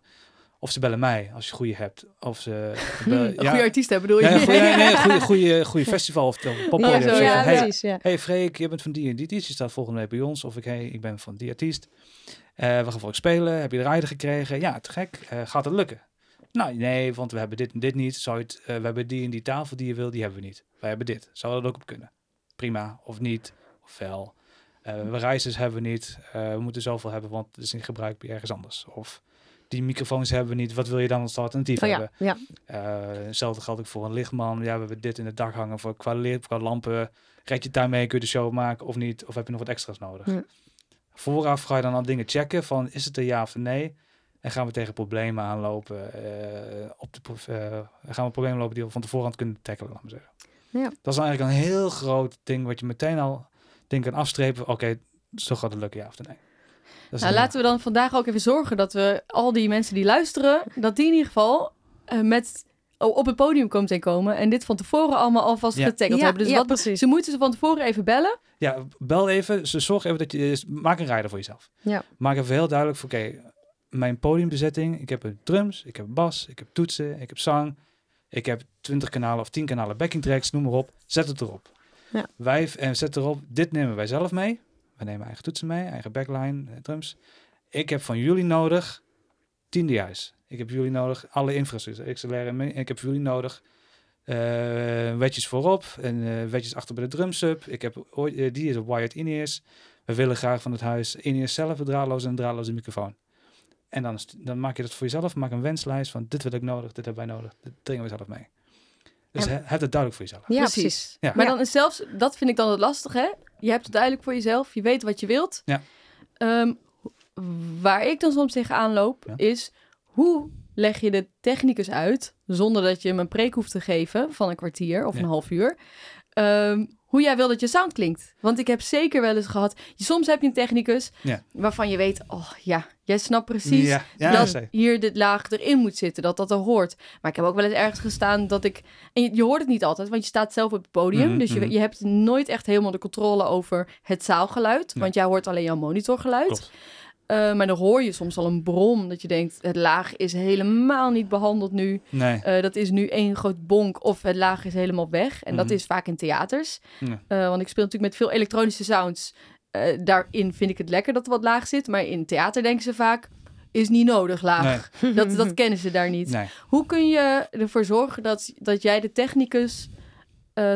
Of ze bellen mij als je goede hebt. Of ze bellen, Een goede artiest hebben, bedoel ja, je? een goede, nee, goede, goede, goede festival of, of poppodium. Ja, zo, ja, hey, precies. Ja. hey Freek, je bent van die en die artiest. Je staat volgende week bij ons. Of ik, hey, ik ben van die artiest. Eh, we gaan voor je spelen. Heb je de rijder gekregen? Ja, te gek. Eh, gaat het lukken? Nou, nee, want we hebben dit en dit niet. Zou je het, we hebben die en die tafel die je wil, die hebben we niet. Wij hebben dit. Zou dat ook op kunnen? Prima. Of niet. Of wel. Eh, we reizigers hebben we niet. Eh, we moeten zoveel hebben, want het is in gebruik bij ergens anders. Of die microfoons hebben we niet. Wat wil je dan als alternatief Oh, hebben? ja. ja. Eh, hetzelfde geldt ook voor een lichtman. Ja, we hebben dit in het dak hangen voor qua licht, qua lampen. Red je daarmee, kun je de show maken of niet? Of heb je nog wat extra's nodig? Ja. Vooraf ga je dan al dingen checken van is het een ja of een nee? En gaan we tegen problemen aanlopen? op de, gaan we problemen lopen die we van tevoren kunnen tackelen, laat maar zeggen. Ja. Dat is eigenlijk een heel groot ding wat je meteen al denk kan afstrepen. Oké, zo gaat het lukken, ja of nee. Nou, laten we dan vandaag ook even zorgen dat we al die mensen die luisteren, dat die in ieder geval eh, met oh, op het podium komen te komen en dit van tevoren allemaal alvast Ja. Ja, hebben. Dus ja, wat, precies. ze moeten ze van tevoren even bellen. Ja, bel even. Ze zorg even dat je... dus Maak een rijder voor jezelf. Ja. Maak even heel duidelijk voor... Oké, mijn podiumbezetting. Ik heb een drums, ik heb bas, ik heb toetsen, ik heb zang. Ik heb 20 kanalen of 10 kanalen backing tracks, noem maar op. Zet het erop. Ja. Wij, en zet erop, dit nemen wij zelf mee. We nemen eigen toetsen mee, eigen backline, eh, drums. Ik heb van jullie nodig 10 DI's. Ik heb jullie nodig alle infrastructuur, XLR en ik heb jullie nodig eh wedges voorop en eh wedges achter bij de drumsub. Ik heb die is op wired in-ears. We willen graag van het huis in-ears zelf een draadloze en draadloze microfoon. En dan, dan maak je dat voor jezelf. Maak een wenslijst van dit wil ik nodig, dit hebben wij nodig. Dit dringen we zelf mee. Dus heb het duidelijk voor jezelf. Ja, Precies. precies. Ja. Maar Ja. dan is zelfs, dat vind ik dan het lastige, hè? Je hebt het duidelijk voor jezelf, je weet wat je wilt. Ja. Ehm, waar ik dan soms tegenaan loop, Ja. is hoe leg je de technicus uit, zonder dat je hem een preek hoeft te geven van een kwartier of Ja. een half uur, ehm, hoe jij wil dat je sound klinkt. Want ik heb zeker wel eens gehad, soms heb je een technicus Ja. waarvan je weet, oh ja, jij snapt precies Ja, ja, dat hier dit laag erin moet zitten, dat dat er hoort. Maar ik heb ook wel eens ergens gestaan dat ik... En je, je hoort het niet altijd, want je staat zelf op het podium. Mhm, dus je, mhm. je hebt nooit echt helemaal de controle over het zaalgeluid. Nee. Want jij hoort alleen jouw monitorgeluid. Klopt. Eh, maar dan hoor je soms al een brom dat je denkt... het laag is helemaal niet behandeld nu. Nee. Eh, dat is nu één groot bonk of het laag is helemaal weg. En dat Mhm. is vaak in theaters. Ja. Eh, want ik speel natuurlijk met veel elektronische sounds. Daarin vind ik het lekker dat er wat laag zit. Maar in theater denken ze vaak, is niet nodig laag. Dat, dat kennen ze daar niet. Nee. Hoe kun je ervoor zorgen dat, dat jij de technicus...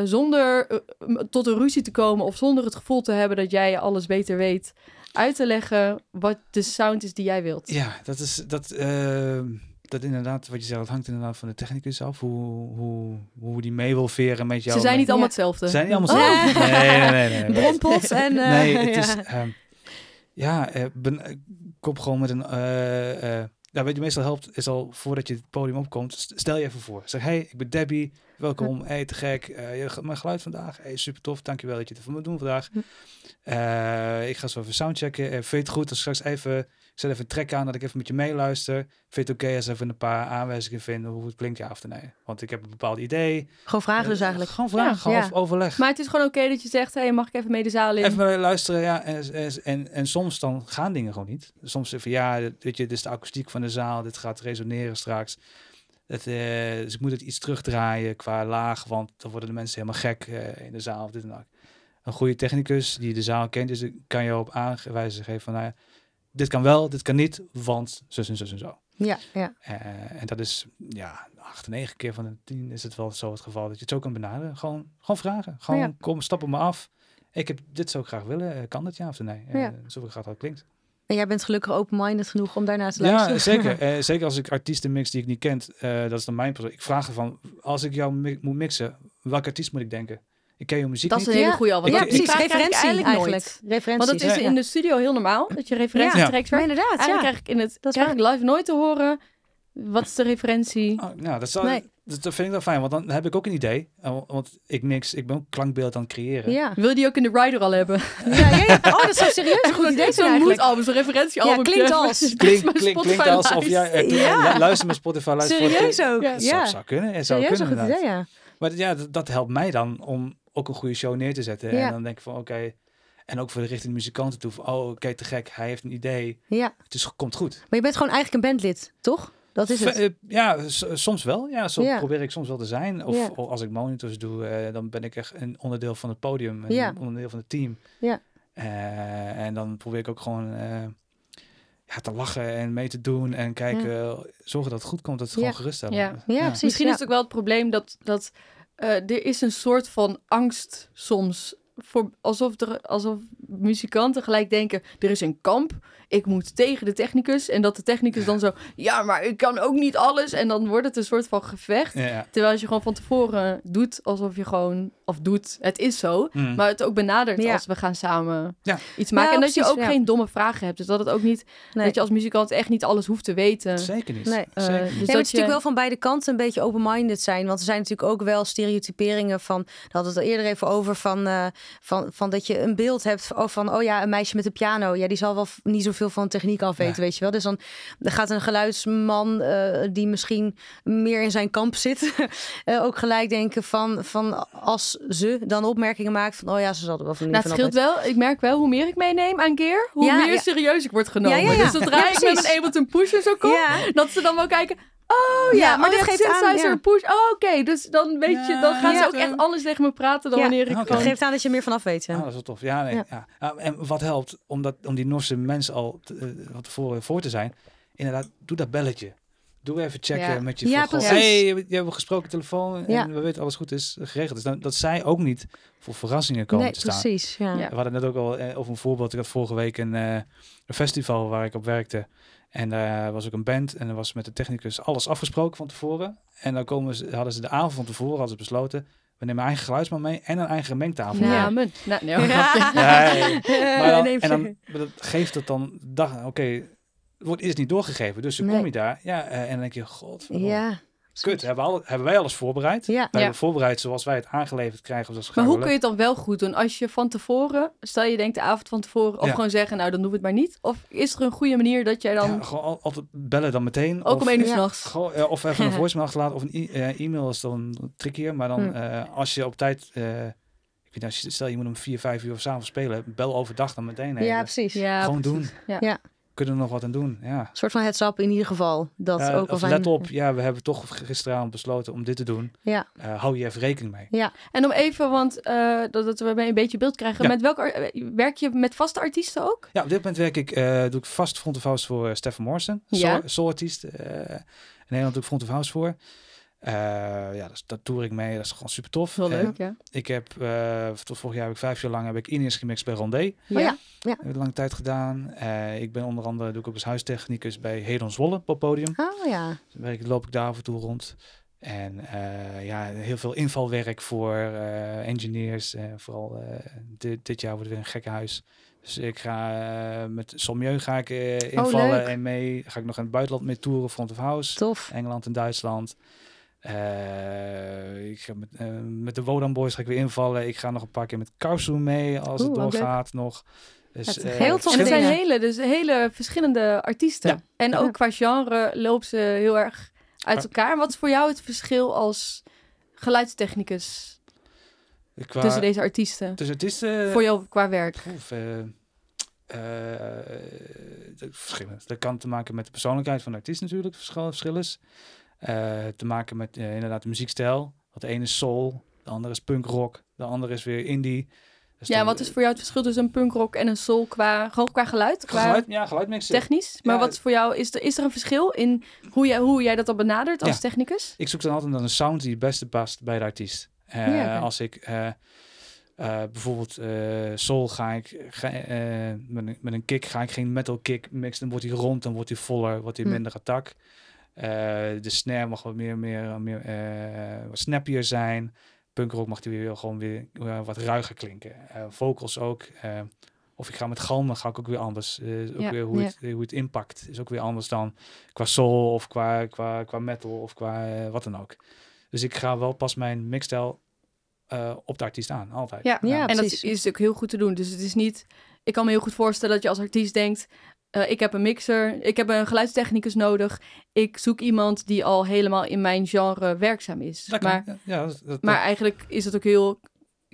zonder tot een ruzie te komen of zonder het gevoel te hebben dat jij alles beter weet, uit te leggen wat de sound is die jij wilt. Ja, dat is dat. ehm, dat inderdaad, wat je zegt, dat hangt inderdaad van de technicus af. Hoe, hoe, hoe die mee wil veren met jou. Ze zijn niet allemaal Ja. hetzelfde. Zijn niet allemaal Oh. zo? Nee, nee, nee. nee, nee. Bronpot en... eh, Nee, het ja. is... ehm, ja, eh, ben, eh, kom gewoon met een... eh eh ja, wat je meestal helpt, is al voordat je het podium opkomt, st- stel je even voor. Zeg, hey, ik ben Debbie, welkom, hey, te gek. je, mijn geluid vandaag, hey, super tof, dankjewel dat je het voor me doen vandaag. Hm. Eh, ik ga zo even soundchecken. Eh, vind je het goed als straks even, ik zet even een track aan, dat ik even met je meeluister. Vind je het oké als even een paar aanwijzingen vinden hoe het klinkt, ja of nee? Want ik heb een bepaald idee. Gewoon vragen dus eigenlijk. Gewoon vragen, Ja. gewoon Ja. overleg. Maar het is gewoon oké dat je zegt, hey, mag ik even mee de zaal in? Even luisteren, ja. En, en, en, soms dan gaan dingen gewoon niet. Soms even, ja, weet je, dit is de akoestiek van de zaal. Dit gaat resoneren straks. Het, eh, dus ik moet het iets terugdraaien qua laag, want dan worden de mensen helemaal gek eh, in de zaal. Of dit en dat. Een goede technicus die de zaal kent, dus kan je op aanwijzen geven van, nou ja, dit kan wel, dit kan niet, want zus en zus en zo. Ja, ja. Eh, en dat is, ja, acht, negen keer van de tien is het wel zo het geval dat je het zo kan benaderen. Gewoon, gewoon vragen. Gewoon, Ja. kom, stap op me af. Ik heb dit zo graag willen. Kan dat ja of nee? Ja. Zo graag dat klinkt. En jij bent gelukkig open-minded genoeg om daarnaar te luisteren. Ja, zeker. Eh, zeker als ik artiesten mix die ik niet kent. eh, dat is dan mijn persoon. Ik vraag ervan, als ik jou mi- moet mixen, welke artiest moet ik denken? Ik ken je muziek Dat is niet. een hele Ja. goede al. want ja, ik- die precies. Referentie eigenlijk eigenlijk. nooit. Referenties. Want dat is ja. in de studio heel normaal, dat je referentietracks Maar werkt. inderdaad, Eigenlijk ja. krijg ik in het Dat krijg ik live nooit te horen. Wat is de referentie? Oh, nou, dat, Nee. dat, dat vind ik wel fijn, want dan heb ik ook een idee. Eh, Want ik mix, ik ben ook klankbeeld aan het creëren. Ja. Wil je die ook in de rider al hebben? Ja, ja, ja. Oh, dat zou serieus een goed idee Zo'n moedalbum, zo'n referentiealbum. Ja, klinkt als. Klink, klinkt lijst. jij... eh, Ja. Luister mijn Spotify, luister Serieus ook. Ja. Zou, zou kunnen. Het zou serieus kunnen, idee, ja. Maar ja, dat, dat helpt mij dan om ook een goede show neer te zetten. Ja. En dan denk ik van oké. en ook voor de richting muzikanten toe. Van, oh, oké, te gek. Hij heeft een idee. Ja, Het is, komt goed. maar je bent gewoon eigenlijk een bandlid, toch? Dat is het. Eh, ja, soms wel. Ja, zo Ja. probeer ik soms wel te zijn. Of, Ja. of als ik monitors doe, eh, dan ben ik echt een onderdeel van het podium. Een Ja. onderdeel van het team. Ja. Eh, en dan probeer ik ook gewoon eh, ja, te lachen en mee te doen. En kijken, zorgen dat het goed komt. Dat het Ja. gewoon geruststellen. Ja. Ja, precies. Misschien ja. is het ook wel het probleem dat, dat eh, er is een soort van angst soms. Voor, alsof, er, alsof muzikanten gelijk denken, er is een kamp. Ik moet tegen de technicus. En dat de technicus dan zo, ja, maar ik kan ook niet alles. En dan wordt het een soort van gevecht. Ja. Terwijl als je gewoon van tevoren doet alsof je gewoon, of doet, het is zo. Mm. Maar het ook benadert Ja. als we gaan samen Ja. iets maken. Ja, en dat je ook ja. geen domme vragen hebt. Dus dat het ook niet, Nee. dat je als muzikant echt niet alles hoeft te weten. Zeker niet. Nee. Eh, Zeker dus niet. Ja, dat het is je- natuurlijk wel van beide kanten een beetje open-minded zijn. Want er zijn natuurlijk ook wel stereotyperingen van... Daar hadden we het er eerder even over van, eh, van, van dat je een beeld hebt van, van... Oh ja, een meisje met een piano. Ja, die zal wel niet zoveel van techniek af weten, Ja. weet je wel. Dus dan, dan gaat een geluidsman eh, die misschien meer in zijn kamp zit... eh, ook gelijk denken van, van als ze dan opmerkingen maakt van... Oh ja, ze zal er wel van Nou, het scheelt wel. Ik merk wel, hoe meer ik meeneem aan gear, hoe Ja, meer ja. serieus ik word genomen. Ja, ja, ja. Dus zodra Ja, ik met een Ableton Push en zo kom, Ja, dat ze dan wel kijken... Oh ja, Ja, maar dit geeft aan, ja. push. Oh, oké. Dus dan weet je, dan gaan Ja. ze ook echt anders tegen me praten dan Ja. wanneer ik Oké. dat geeft aan dat je er meer vanaf weet. ja. Ah, dat is wel tof. Ja, nee, ja. Ja. Ah, en wat helpt om, dat, om die Norse mensen al te, eh, van tevoren voor te zijn, inderdaad, doe dat belletje. Doe even checken Ja. met je Ja, precies. hey, je hebt een gesproken telefoon en Ja. we weten alles goed is geregeld. Dus dan, dat zij ook niet voor verrassingen komen Nee, te staan. precies. Ja. Ja. We hadden net ook al eh, over een voorbeeld. Ik had vorige week een, eh, een festival waar ik op werkte. En daar was ook een band en er was met de technicus alles afgesproken van tevoren. En dan komen ze, hadden ze de avond van tevoren hadden ze besloten, we nemen een eigen geluidsman mee en een eigen mengtafel. mee. Namen. Nou, nee, Ja. Ja, ja, ja. Maar dan, Nee, en dan dat geeft het dan, dag, oké, wordt is niet doorgegeven. Dus dan Nee. kom je daar, ja, eh, en dan denk je, god, Ja. kut, hebben, we al, hebben wij alles voorbereid? Ja. We hebben voorbereid zoals wij het aangeleverd krijgen. Zoals Maar hoe kun je het dan wel goed doen? Als je van tevoren, stel je denkt de avond van tevoren, of Ja. gewoon zeggen, nou dan doen we het maar niet. Of is er een goede manier dat jij dan, gewoon al- altijd bellen dan meteen. ook of, om één uur s'nachts... Ja, of even een voicemail achterlaten of een e- eh, e-mail is dan trickier. Maar dan Hm. eh, als je op tijd, eh, ik weet niet, als je, stel je moet om vier, vijf uur s'avonds spelen, bel overdag dan meteen. even. Ja, precies. Ja, Gewoon precies. doen. Ja. Ja. Kunnen we nog wat aan doen? Ja. Een soort van heads up in ieder geval. Dat Eh, ook al zijn. let op, ja, we hebben toch gisteravond besloten om dit te doen. Ja. Eh, hou je even rekening mee. En om even, want eh, dat, dat we een beetje beeld krijgen. Ja. Met welke werk je met vaste artiesten ook? Ja, op dit moment werk ik, doe ik vast front of house voor Stefan Morrison, Ja. soul, soul artiest. in Nederland doe ik front of house voor. Eh, ja, dat, dat toer ik mee. Dat is gewoon super tof. Eh, leuk, ja. ik heb eh, tot vorig jaar heb ik vijf jaar lang heb ik gemixt bij Rondé. Oh ja. Heb ik lange tijd gedaan. Eh, ik ben onder andere doe ik ook als huistechnicus bij Hedon Zwolle op podium. Oh ja. Dus werk, loop ik daar af en toe rond. En ja, heel veel invalwerk voor engineers. vooral dit, dit jaar wordt het weer een gekke huis. Dus ik ga met Sommieu ga ik eh, invallen en mee. Ga ik nog in het buitenland mee toeren, front of house. Tof. Engeland en Duitsland. Eh, ik ga met, eh, met de Wodan Boys ga ik weer invallen. Ik ga nog een paar keer met Karsu mee als Oeh, het leuk. doorgaat nog. Dus, Het is eh, heel tof En het zijn hele, dus hele verschillende artiesten. Ja. En Ja. ook qua genre lopen ze heel erg uit elkaar. Wat is voor jou het verschil als geluidstechnicus qua, tussen deze artiesten? tussen artiesten... voor jou qua werk? Of, eh, eh, verschillen. Dat kan te maken met de persoonlijkheid van de artiest natuurlijk, verschil, verschil is. Eh, te maken met eh, inderdaad de muziekstijl. Want de ene is soul, de andere is punk rock, de andere is weer indie. Dus Ja, dan- wat is voor jou het verschil tussen een punkrock en een soul qua, gewoon qua geluid? Qua Geluid, ja, geluidmixen. technisch? Maar Ja. wat is voor jou, is er, is er een verschil in hoe jij, hoe jij dat dan benadert als Ja. Technicus? Ik zoek dan altijd naar een sound die het beste past bij de artiest. Eh, Ja. Als ik bijvoorbeeld soul ga ik ga, met, een, met een kick ga ik geen metal kick mixen, dan wordt hij rond, dan wordt hij voller, wordt hij Hm. minder attack. De snare mag wat meer, meer, meer eh, wat snappier zijn. Punkrock mag die weer gewoon weer eh, wat ruiger klinken. Eh, vocals ook. eh, of ik ga met galmen, ga ik ook weer anders. Eh, ook Ja, weer hoe, ja. het, hoe het impact is ook weer anders dan qua soul of qua, qua, qua metal of qua eh, wat dan ook. Dus ik ga wel pas mijn mixstijl eh, op de artiest aan, altijd. Ja, Ja, en dat is ook heel goed te doen. Dus het is niet... Ik kan me heel goed voorstellen dat je als artiest denkt... eh, ik heb een mixer, ik heb een geluidstechnicus nodig. Ik zoek iemand die al helemaal in mijn genre werkzaam is. Dat kan. maar, ja, dat, dat- maar eigenlijk is het ook heel...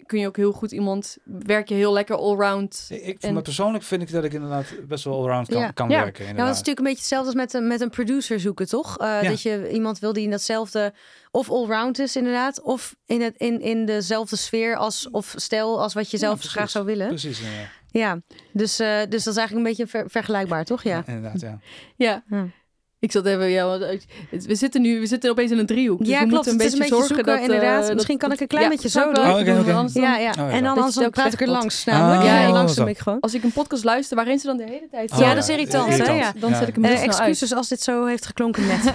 Kun je ook heel goed iemand... Werk je heel lekker allround. ik, ik, en- maar persoonlijk vind ik dat ik inderdaad best wel allround kan, Ja. kan Ja. werken. Ja, Inderdaad. het is natuurlijk een beetje hetzelfde als met een, met een producer zoeken, toch? Eh, Ja. Dat je iemand wil die in datzelfde, of allround is inderdaad, of in, het, in, in dezelfde sfeer als, of stijl als wat je zelf graag zou willen. Precies, ja. Ja, dus, eh, dus dat is eigenlijk een beetje ver- vergelijkbaar, toch? Ja. inderdaad, ja. Ja. Ja. Ik zat even... Ja, eh, het- we zitten nu we zitten opeens in een driehoek. Dus Ja, we klopt. moeten een Het is beetje een beetje zorgen zoeken, dat... eh, inderdaad. dat- Misschien kan ik een klein ja, beetje zo ik doen. Oh, dan- Ja, ja. Oh, ja. en dan dan praat ik er langs, namelijk. Ah, ja, oh, langs de zo. microfoon. Als ik een podcast luister waarin ze dan de hele tijd... Oh, Ja, dat is irritant, hè? Ja. Dan Ja. zet ik hem uit. excuses als dit zo heeft geklonken net.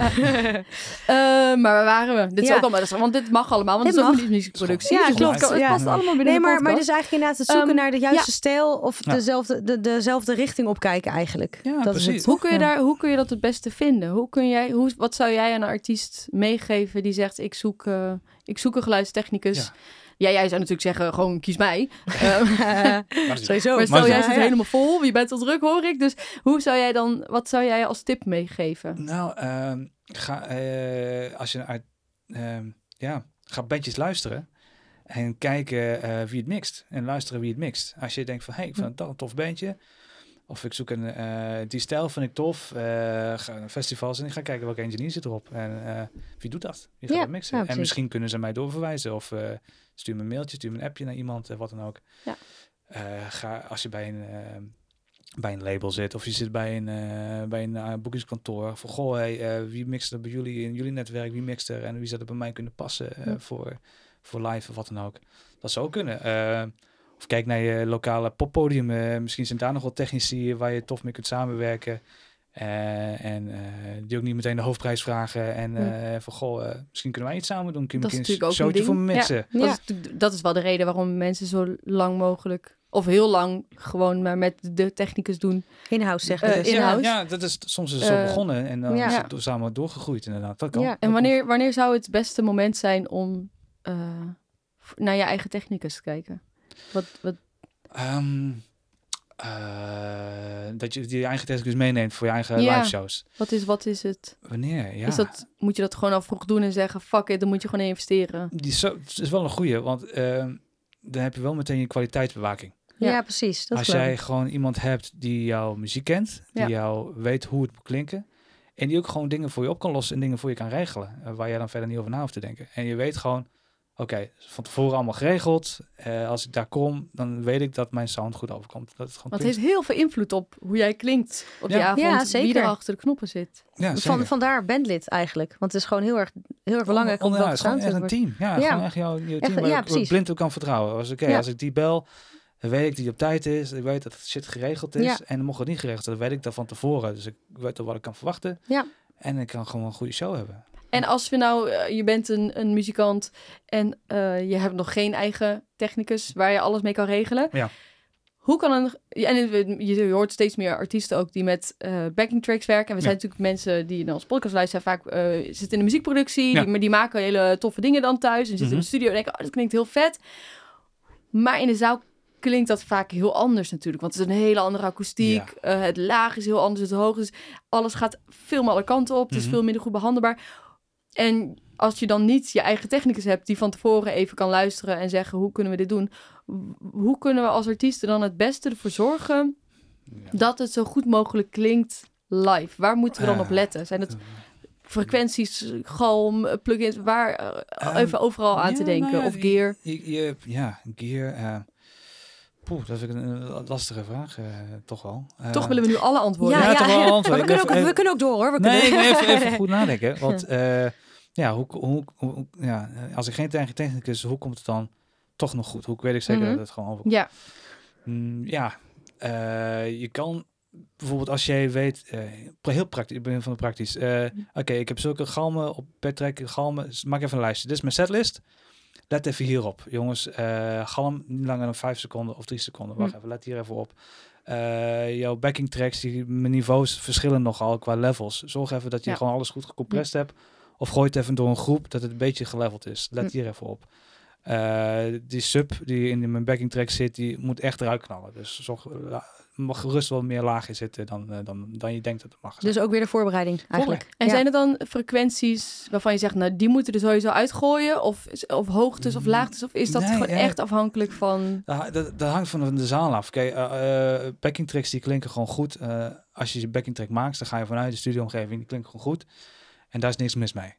Eh, maar waar waren we? Dit is Ja. ook allemaal, is- want dit mag allemaal, want Dit dit is ook een muziekproductie. Ja, dus klopt. Het, het Ja. past allemaal binnen Nee, de maar, maar podcast. dus eigenlijk inderdaad het zoeken Ehm, naar de juiste ja. stijl of Ja. dezelfde, de, dezelfde richting opkijken eigenlijk. Ja, dat is precies. het, Hoe toch? kun, je Ja. daar, hoe kun je dat het beste vinden? Hoe kun jij, hoe, wat zou jij aan een artiest meegeven die zegt: Ik zoek, eh, ik zoek een geluidstechnicus? Ja. Ja. jij zou natuurlijk zeggen: Gewoon kies mij. Eh, Sowieso. maar stel jij zit helemaal vol, je bent al druk, hoor ik. Dus hoe zou jij dan, wat zou jij als tip meegeven? Nou, ehm, ga, eh, als je uit, ehm, ja, ga bandjes luisteren en kijken wie het mixt. En luisteren wie het mixt. Als je denkt van, hey, ik vind dat een tof bandje. Of ik zoek een, eh, die stijl vind ik tof. eh, ga naar festivals en ik ga kijken welke engineer zit erop. En eh, wie doet dat? Wie gaat Ja, dat mixen? en misschien kunnen ze mij doorverwijzen. Of stuur me een mailtje, stuur me een appje naar iemand, wat dan ook. Ja. Ga, als je bij een... bij een label zit of je zit bij een, bij een boekingskantoor van goh, hey, wie mixt er bij jullie in jullie netwerk, wie mixt er en wie zou er bij mij kunnen passen Ja. voor, voor live of wat dan ook. Dat zou ook kunnen. Of kijk naar je lokale poppodium. eh, misschien zijn daar nog wel technici waar je tof mee kunt samenwerken. Eh, en eh, die ook niet meteen de hoofdprijs vragen. En Ja. eh van goh, eh, misschien kunnen wij iets samen doen. Kun je Dat is misschien een natuurlijk ook een showtje voor me ding. mixen. Dat, Ja. is, dat is wel de reden waarom mensen zo lang mogelijk, of heel lang, gewoon maar met de technicus doen. In-house zeggen Eh, dus. in- Ja, in-house. ja, dat is soms is het zo begonnen en dan ja. is het samen doorgegroeid inderdaad. Dat kan. Ja. En wanneer, wanneer zou het beste moment zijn om eh, naar je eigen technicus te kijken? Wat, wat, Ehm, eh, dat je die eigen technicus meeneemt voor je eigen Ja. live shows. wat, is, wat is het? Wanneer? Ja. Is dat, moet je dat gewoon al vroeg doen en zeggen, fuck it, dan moet je gewoon investeren? Die is, zo, het is wel een goeie, want ehm, dan heb je wel meteen je kwaliteitsbewaking. Ja, Ja. precies. Dat Als jij gewoon iemand hebt die jouw muziek kent, die Ja. jou weet hoe het moet klinken. En die ook gewoon dingen voor je op kan lossen en dingen voor je kan regelen. eh, waar jij dan verder niet over na hoeft te denken. En je weet gewoon, oké, van tevoren allemaal geregeld. Eh, als ik daar kom, dan weet ik dat mijn sound goed overkomt. Dat het gewoon Want het klinkt. heeft heel veel invloed op hoe jij klinkt op die Ja. avond. Ja, Wie zeker. er achter de knoppen zit. Ja, Van, vandaar bandlid eigenlijk. Want het is gewoon heel erg, heel erg belangrijk om is gewoon sound echt er een team. Ja, Ja. gewoon echt jouw, Echt, team waar precies. blind op kan vertrouwen. Als, oké, Ja. als ik die bel, dan weet ik die op tijd is. Ik weet dat het shit geregeld is. Ja. En dan mocht het niet geregeld zijn, dan weet ik dat van tevoren. Dus ik weet al wat ik kan verwachten. Ja. En ik kan gewoon een goede show hebben. En als we nou, eh, je bent een, een muzikant en eh, je hebt nog geen eigen technicus waar je alles mee kan regelen. Ja. Hoe kan een. En je, hoort steeds meer artiesten ook die met eh, backing tracks werken. En we zijn Ja. natuurlijk mensen die naar ons podcast luisteren, vaak zitten in de muziekproductie. Ja. Die, maar die maken hele toffe dingen dan thuis. En zitten in Mhm. de studio en denken, oh, dat klinkt heel vet. Maar in de zaal klinkt dat vaak heel anders natuurlijk. Want het is een hele andere akoestiek. Het laag is heel anders, het hoog is. Alles gaat veel meer alle kanten op. Het is Mhm. veel minder goed behandelbaar. En als je dan niet je eigen technicus hebt die van tevoren even kan luisteren en zeggen hoe kunnen we dit doen, hoe kunnen we als artiesten dan het beste ervoor zorgen Ja. dat het zo goed mogelijk klinkt live? Waar moeten we dan op letten? Zijn het frequenties, galm, plugins, waar eh, Ehm, even overal aan ja, te denken nou ja, of gear? Je, je, ja, gear. eh poeh, dat is een, een lastige vraag, eh, toch wel. Eh, Toch willen we nu alle antwoorden. Ja, toch wel we, kunnen ook, even- we kunnen ook door hoor. We Nee, kunnen... even, even goed nadenken. Want eh, ja, hoe, hoe, hoe- ja, eh, als ik geen techni- technicus, hoe komt het dan toch nog goed? Hoe weet ik zeker Mhm. dat het gewoon overkomt? Ja, Mm, ja, eh, je kan bijvoorbeeld als jij weet, eh, heel praktisch, ik ben van de praktisch. eh, Oké, ik heb zulke galmen op per track, galmen. Maak even een lijstje. Dit is mijn setlist. Let even hierop, jongens. eh, galm niet langer dan 5 seconden of 3 seconden. Wacht Hm. even, let hier even op. Eh, jouw backing tracks, die mijn niveaus verschillen nogal qua levels. Zorg even dat je Ja. gewoon alles goed gecompressed hebt. Of gooi het even door een groep dat het een beetje geleveld is. Let Hm. hier even op. Eh, die sub die in mijn backing track zit, die moet echt eruit knallen. Dus zorg, mag gerust wel meer lager zitten dan, eh, dan, dan je denkt dat het mag. zijn. Dus ook weer de voorbereiding eigenlijk. En Ja. zijn er dan frequenties waarvan je zegt, nou die moeten er sowieso uitgooien? Of, of hoogtes of Mm, laagtes? Of is dat nee, gewoon ja. echt afhankelijk van... Dat, dat, dat hangt van de zaal af. Kijk, eh, eh, backing tracks die klinken gewoon goed. Eh, als je je backing track maakt, dan ga je vanuit de studioomgeving, die klinkt gewoon goed. En daar is niks mis mee.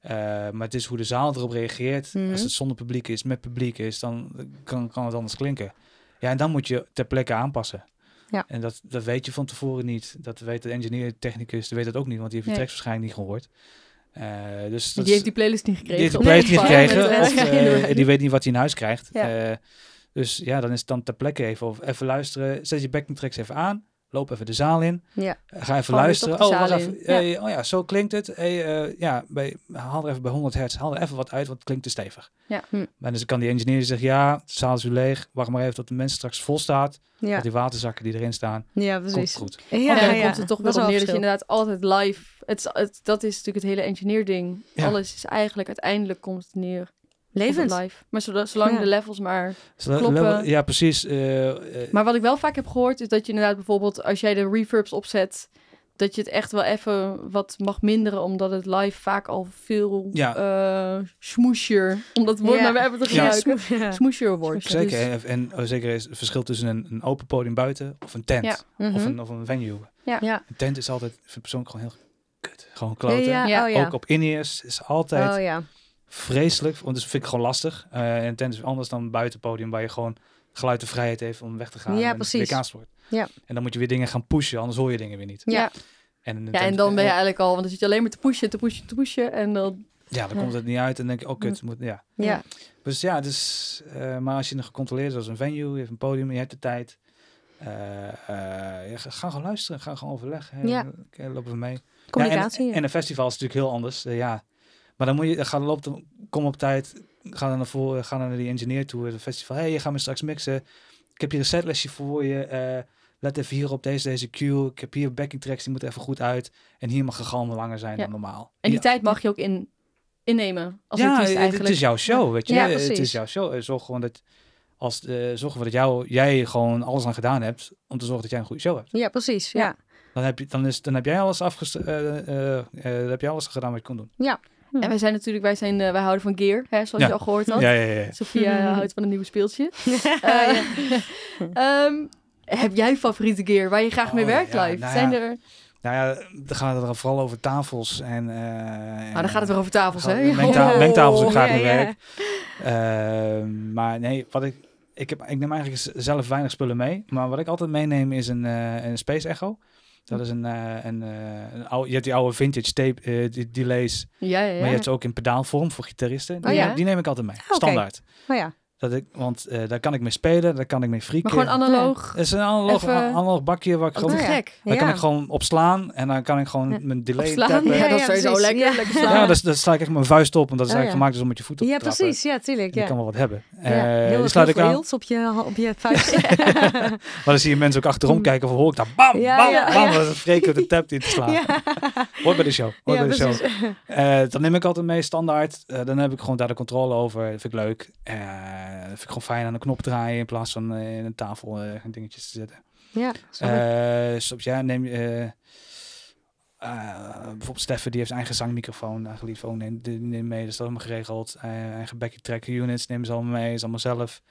Eh, maar het is hoe de zaal erop reageert. Mhm. Als het zonder publiek is, met publiek is, dan kan, kan het anders klinken. Ja, en dan moet je ter plekke aanpassen. Ja. En dat, dat weet je van tevoren niet. Dat weet de engineer, technicus, die weet dat ook niet, want die heeft je Nee. tracks waarschijnlijk niet gehoord. Eh, dus dat Die heeft die playlist niet gekregen. die heeft de op playlist niet gekregen. met, Of eh, eh, die weet niet wat hij in huis krijgt. Ja. Eh, dus ja, dan is het dan ter plekke even. Of even luisteren. Zet je backing tracks even aan. Loop even de zaal in. Ja. Eh, Ga even luisteren. Oh, zaal even. Hey, oh ja, zo klinkt het. Hey, eh, ja, bij, haal er even bij 100 hertz. Haal er even wat uit, want het klinkt te stevig. Ja. Hm. Maar dus kan die engineer zeggen, ja, de zaal is weer leeg. Wacht maar even tot de mensen straks vol staat. Ja. Dat die waterzakken die erin staan, ja, komt precies. goed. Ja, Ja, dan ja. komt het toch wel op neer dat je inderdaad altijd live... Het, dat is natuurlijk het hele engineer ding. Ja. Alles is eigenlijk uiteindelijk komt het neer Levend. het live. Maar zolang, zolang Ja. de levels maar... Kloppen. level- ja, precies. eh, eh, Maar wat ik wel vaak heb gehoord is dat je inderdaad bijvoorbeeld... Als jij de reverbs opzet... Dat je het echt wel even wat mag minderen, omdat het live vaak al veel Ja. eh smoesjer, om dat woord Ja. maar weer even te gebruiken, Ja. smoesjer wordt. Zeker. Dus- En, en oh, zeker is het verschil tussen een, een open podium buiten of een tent. Ja. Mhm. Of, een, of een venue. Ja. Een tent is altijd, vind ik persoonlijk gewoon heel kut. Gewoon kloten. Ja, Ja. Oh, ja. Ook op in-ears is altijd Oh ja. Vreselijk. Want dat vind ik gewoon lastig. Eh, en een tent is anders dan een buitenpodium waar je gewoon geluid de vrijheid heeft om weg te gaan. Ja, en precies. weer. Ja. En dan moet je weer dingen gaan pushen, anders hoor je dingen weer niet. Ja. Ja. En, een Ja, en dan ben je eh, eigenlijk al, want dan zit je alleen maar te pushen, te pushen, te pushen. En dan, Ja, dan komt het niet uit en denk je, oh kut, moet, ja. Ja. Dus ja, dus, eh, maar als je nog gecontroleerd is als een venue, je hebt een podium, je hebt de tijd. eh, eh, ja, ga, gewoon luisteren, ga gewoon overleggen. Ja. Lopen we mee. Communicatie. Ja, en, en een festival is natuurlijk heel anders. ja. Maar dan moet je, ga, loop, dan- kom op tijd, ga dan naar voren, ga dan naar die engineer toe, het festival. hey, je gaat me straks mixen. Ik heb hier een setlistje voor je. eh, let even hier op deze, deze cue. Ik heb hier backing tracks, die moeten even goed uit. En hier mag gegalm langer zijn Ja. dan normaal. en die Ja. tijd mag je ook in, innemen. Als ja, het- eigenlijk. het is jouw show, weet je. Ja, het is jouw show. Eh, Zorg gewoon dat, als, eh zorg ervoor dat jou, jij gewoon alles aan gedaan hebt om te zorgen dat jij een goede show hebt. Ja, precies. Ja. Ja. Dan heb, je, dan, is, dan heb jij alles afgest eh, eh, eh, dan heb je alles gedaan wat je kon doen. En wij zijn natuurlijk, wij, zijn, eh, wij houden van gear, hè, zoals Ja. je al gehoord had. Ja, ja, ja. Sophia Mhm. houdt van een nieuw speeltje. Ehm, heb jij favoriete gear waar je graag mee Oh, werkt live? nou zijn ja. er... Nou ja, dan gaat het er vooral over tafels en... eh Nou, dan gaat het weer over tafels, hè? Mengta- Oh. mengtafels ook graag ja, mee werk. Ehm, maar nee, wat ik, ik, heb, ik neem eigenlijk zelf weinig spullen mee. Maar wat ik altijd meeneem is een, een Space Echo. Dat is een, eh, een, eh, een oude, je hebt die oude vintage tape eh, die delays, Ja, ja, ja. maar je hebt ze ook in pedaalvorm voor gitaristen. Die, Oh die neem ik altijd mee, Oké. standaard. Oh ja. Dat ik, want eh, daar kan ik mee spelen, daar kan ik mee maar freaken. gewoon analoog. Het is een analoog, Even- analoog bakje waar ik Oh, gewoon, ja. gek. daar kan Ja. ik gewoon op slaan en dan kan ik gewoon Ja. mijn delay Opslaan. tappen. Ja, Ja, dat is sowieso precies. lekker. Ja. Lekker slaan. dus, dan sla ik echt mijn vuist op, want dat is Oh, eigenlijk ja. gemaakt dus om met je voet op Ja, te trappen. precies. Ja, tuurlijk. Die Ja. kan wel wat hebben. Ja, Eh, heel erg sluit ik aan. op je, op je vuist. Maar dan zie je mensen ook achterom Mm. kijken van hoor ik daar bam, Ja, bam, ja, bam. ja. Dan freken de tap in te slaan. ja. Hoort bij de show. Hoort Ja, bij de show. Eh, dan neem ik altijd mee standaard. Eh, dan heb ik gewoon daar de controle over. Dat vind ik leuk. Eh, dat vind ik gewoon fijn aan de knop draaien in plaats van eh, in een tafel eh, dingetjes te zetten. Ja, ik. Eh soms ja, neem je... eh, eh, bijvoorbeeld Steffen, die heeft zijn eigen zangmicrofoon, eigen telefoon neemt die neemt mee, dus dat is allemaal geregeld. Eh, eigen backing track units nemen ze allemaal mee, is allemaal zelf.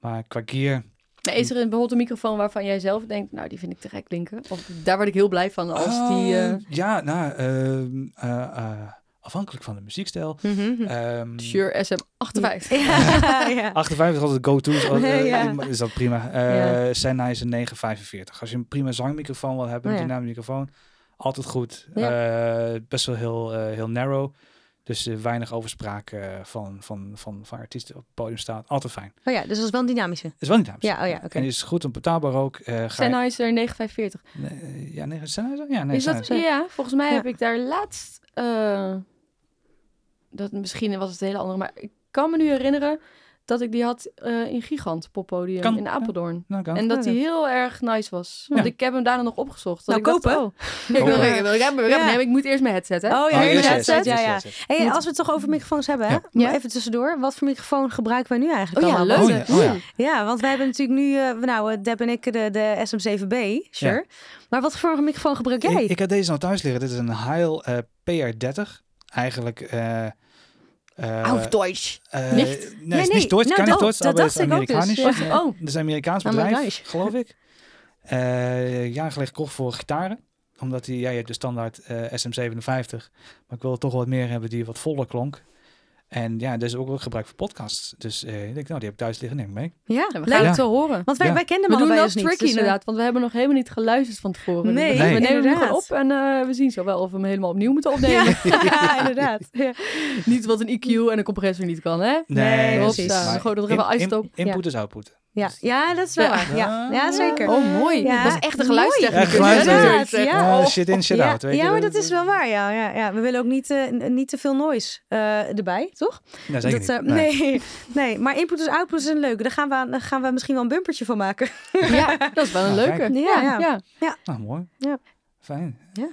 Maar qua gear, Maar is er een, bijvoorbeeld een microfoon waarvan jij zelf denkt, nou die vind ik te gek klinken? Of daar word ik heel blij van als die... Eh, eh, Ja, nou, ehm, eh, eh, afhankelijk van de muziekstijl. Mhm. Ehm Shure SM58. Ja, ja. 58 is altijd de go-to's, eh, Ja. is dat prima. Eh Ja. Sennheiser is een 945. Als je een prima zangmicrofoon wil hebben, een ja. dynamische microfoon, altijd goed. Eh, best wel heel, eh, heel narrow. Dus weinig overspraak eh, van, van, van, van artiesten op het podium staan. Altijd fijn. Oh ja, dus dat is wel een dynamische. Is wel dynamisch. Ja, oh ja, oké. En is goed en betaalbaar ook. Eh je- Sennheiser 945. Nee, ja, nee, Sennheiser? Ja, nee, is dat, Sennheiser. ja, volgens mij Ja. heb ik daar laatst... eh, dat, misschien was het een hele andere, maar ik kan me nu herinneren dat ik die had eh, in Gigant poppodium Kan, in ja. Apeldoorn. Nou, kan. En dat Ja. die heel erg nice was. Want Ja. ik heb hem daarna nog opgezocht. Dat Nou, ik dacht, kopen. oh, ik wil, Kopen. ik wil, Ja. nee, maar ik moet eerst mijn headset, hè? Oh ja, Oh, headset, headset, ja, ja. Hey, als we het toch over microfoons hebben, hè? Ja. Maar Ja. even tussendoor. Wat voor microfoon gebruiken wij nu eigenlijk Oh ja, allemaal? leuk. Oh ja, oh ja. Ja, want wij hebben natuurlijk nu, eh, nou, eh, Deb en ik, de, de SM7B, sure. Maar wat voor microfoon gebruik jij? Ik, ik heb deze nou thuis liggen. Dit is een Heil eh, PR30. Eigenlijk... eh, Auf Deutsch. eh, Nicht? Nee, het Nee, is nee. niet Duits. Nou, kan niet dat- Duits, dat aber het dacht is ik ook dus, Amerikanisch. ja. Eh, Oh. Het is een Amerikaans bedrijf, geloof ik. Eh jaren geleden gekocht voor gitaren. Omdat die, ja, je hebt de standaard eh, SM57. Maar ik wilde toch wat meer hebben die wat voller klonk. En ja, dat is ook wel gebruikt voor podcasts. Dus eh, ik denk, nou, die heb ik thuis liggen, neem ik mee. Ja, we leuk. gaan Ja. het zo horen. Want wij, Ja. wij kenden hem allebei wel dus niet. tricky dus, eh, inderdaad, want we hebben nog helemaal niet geluisterd van tevoren. Nee, we, we nemen hem inderdaad. gewoon op en eh, we zien zo wel of we hem helemaal opnieuw moeten opnemen. Ja, inderdaad. Ja. niet wat een EQ en een compressor niet kan, hè? Nee, Hopsa, precies. Maar er in- even. Input is output. Ja. ja, dat is wel Ja. waar. Ja, ja zeker. Oh, mooi. Ja. Dat is echt een geluidstechnicus. Ja? Inderdaad, ja. Ja, shit in, shit ja, out. Weet ja, je? maar dat is wel waar. Ja, ja, ja. We willen ook niet, eh, n- niet te veel noise eh, erbij, toch? Ja, zeker dat, eh, niet. Nee. nee. nee, maar input is output is een leuke. Daar gaan we, daar gaan we misschien wel een bumpertje van maken. Ja, dat is wel een Nou, leuke. kijk. Ja, Ja, ja. Nou, mooi. Ja. Fijn.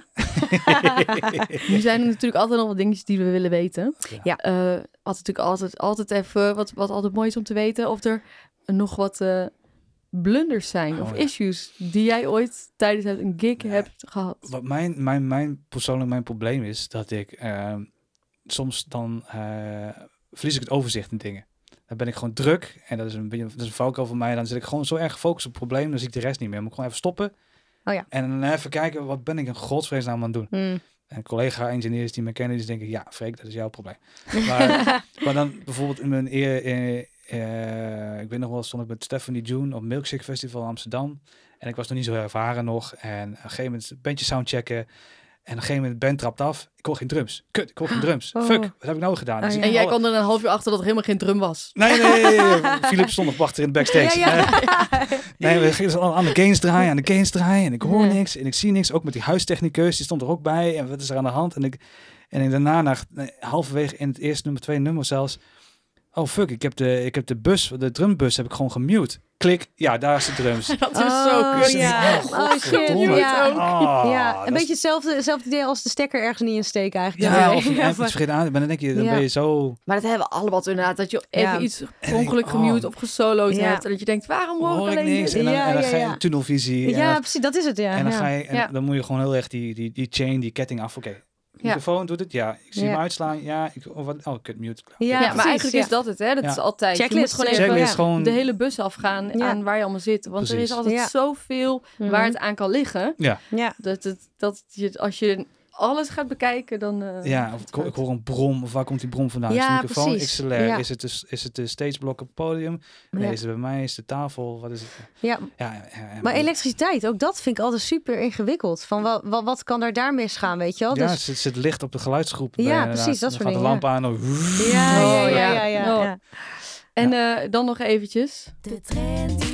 Nu zijn er natuurlijk altijd nog wat dingetjes die we willen weten. Ja. Ja. Eh, wat natuurlijk altijd, altijd even, wat, wat altijd mooi is om te weten, of er nog wat eh, blunders zijn Oh, of ja. issues die jij ooit tijdens het een gig Ja. hebt gehad. Wat mijn, mijn, mijn persoonlijk mijn probleem is dat ik ehm, soms dan eh, verlies ik het overzicht in dingen. Dan ben ik gewoon druk en dat is een beetje dat is een valkuil van mij. Dan zit ik gewoon zo erg gefocust op het probleem, dan zie ik de rest niet meer. Dan moet ik gewoon even stoppen. Oh ja. En dan even kijken, wat ben ik in godsvrees nou aan het doen? Hmm. En collega-engineers die me kennen, die denken, ja, Freek, dat is jouw probleem. Maar, maar dan bijvoorbeeld in mijn eer, eh, ik weet nog wel, stond ik met Stephanie June op Milkshake Festival in Amsterdam. En ik was nog niet zo ervaren nog. En op een gegeven moment bandje soundchecken. En op een gegeven moment band trapt af. Ik hoor geen drums. Kut, ik hoor geen drums. Oh. Fuck, wat heb ik nou gedaan? Oh, Dus ja. En jij alle- kwam er een half uur achter dat er helemaal geen drum was. Nee, nee, nee, nee. Philip stond nog wachten in de backstage. Ja, ja. Nee, we gingen aan de gains draaien, aan de gains draaien. En ik hoor niks en ik zie niks. Ook met die huistechnicus, die stond er ook bij. En wat is er aan de hand? En ik, en ik daarna, na, halverwege in het eerste nummer, twee nummer zelfs. Oh fuck, ik heb de, ik heb de bus, de drumbus heb ik gewoon gemute. Klik, ja, daar is de drums. Dat is Oh, zo kut. ja. Oh, Oh, shit. Ja. Ah, ja, een beetje hetzelfde, hetzelfde idee als de stekker ergens niet in steken eigenlijk. Ja, Ja, of je ja, hebt iets vergeten aan. Maar dan denk je, dan Ja. ben je zo... Maar dat hebben we allemaal inderdaad. Dat je even Ja. iets ongeluk oh. gemute of gesolo'd Ja. hebt. En dat je denkt, waarom hoor, Hoor ik alleen niks. En dan, Ja, en dan ja, ga je tunnelvisie. Ja, dan- precies, dat is het, ja. En dan, ja. ga je, en Ja. dan moet je gewoon heel erg die, die, die chain, die ketting af. Oké. Microfoon doet het? Ja. Ik zie Ja. hem uitslaan? Ja. Ik, oh, wat, oh, kut, mute. Ja, Ja, precies, maar eigenlijk ja. is dat het, hè? Dat Ja. is altijd. Checklist, je moet gewoon even Checklist ja, gewoon... de hele bus afgaan Ja. aan waar je allemaal zit. Want er is altijd Ja. zoveel Mhm. waar het aan kan liggen. Ja, Dat, het, dat je, als je alles gaat bekijken, dan... eh, Ja, is of het ik, hoor- ik fout. hoor een brom, of waar komt die brom vandaan? is Ja, het de microfoon, precies. XLR? Ja. Is, het de, is het de het podium? Nee, Ja. is het bij mij? Is het de tafel? Wat is het? Ja, Ja, ja, ja, maar elektriciteit, ook dat vind ik altijd super ingewikkeld. Van wat, wat, wat kan er daar misgaan, weet je wel? Ja, Dus, het zit, zit licht op de geluidsgroep. Ja, bij, inderdaad. precies, dat soort gaat de lamp aan. Dan... ja, ja, Oh, ja, ja. ja, ja, Oh. ja. En eh, dan nog eventjes. De trend.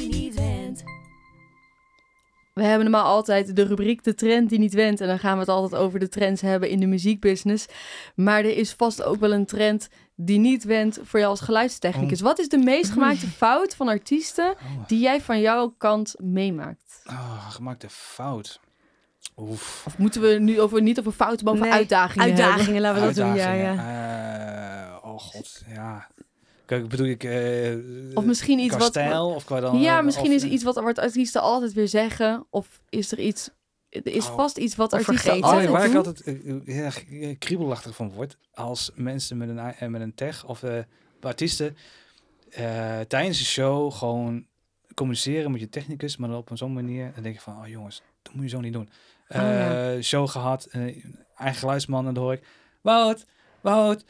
We hebben normaal altijd de rubriek de trend die niet went. En dan gaan we het altijd over de trends hebben in de muziekbusiness. Maar er is vast ook wel een trend die niet went voor jou als geluidstechnicus. Wat is de meest gemaakte fout van artiesten Oh, die jij van jouw kant meemaakt? oh, gemaakte fout. Oef. Of moeten we nu over, niet over fouten, maar over Nee, uitdagingen hebben? Uitdagingen, laten we dat doen. Ja, Uitdagingen. ja. Eh, oh god, ja. Kijk, bedoel ik... eh, Of misschien iets qua wat... stijl? Of qua dan, Ja, eh, misschien of- is er iets wat wat artiesten altijd weer zeggen. Of is er iets... Er is Oh. vast iets wat artiesten vergeten. Altijd waar ik altijd eh, eh, eh, kriebelachtig van word, als mensen met een, eh, met een tech of eh, artiesten eh, tijdens de show gewoon communiceren met je technicus, maar dan op een zo'n manier, dan denk ik van, oh jongens, dat moet je zo niet doen. Oh, ja. Eh, Show gehad, eh, eigen geluidsman, en dan hoor ik, Wout, Wout,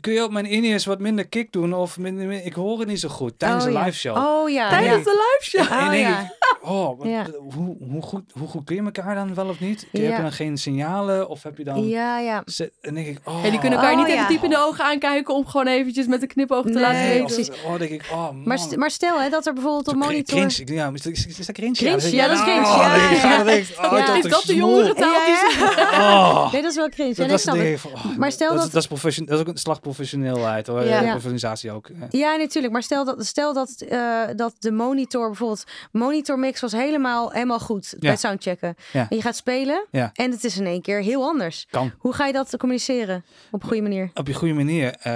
kun je op mijn in wat minder kick doen? Of minder, minder- ik hoor het niet zo goed tijdens Oh, een ja. live show. Oh ja. Tijdens ja. de live show. Oh, ja. Oh, wat- Ja. hoe, hoe, goed, hoe goed kun je elkaar dan wel of niet? Heb Ja. je dan geen signalen? Of heb je dan... Ja, ja. Ze- En denk ik, oh. Ja, die kunnen elkaar Oh, niet ja. even diep in de ogen aankijken om gewoon eventjes met een knipoog te Nee, laten weten. precies. oh, denk ik, oh man. Maar, st- maar stel hè, dat er bijvoorbeeld op cri- monitor... Cringe. Ik- Ja, is, is, is dat cringe? Cringe, ja, dat is cringe, oh, ja, oh, Ja, dat is dat de jongere taal die. Oh. Nee, dat is wel cringe. Ja, Dat, de ik. oh, Maar stel dat, dat- is- dat, dat ook een slag professioneelheid hoor. Ja. Professionalisatie ook. Ja. Ja, natuurlijk. Maar stel dat, stel dat, eh, dat de monitor bijvoorbeeld... Monitor mix was helemaal, helemaal goed bij het soundchecken. Ja. En je gaat spelen Ja. en het is in één keer heel anders. Kan. Hoe ga je dat communiceren op een goede manier? Op je goede manier. eh,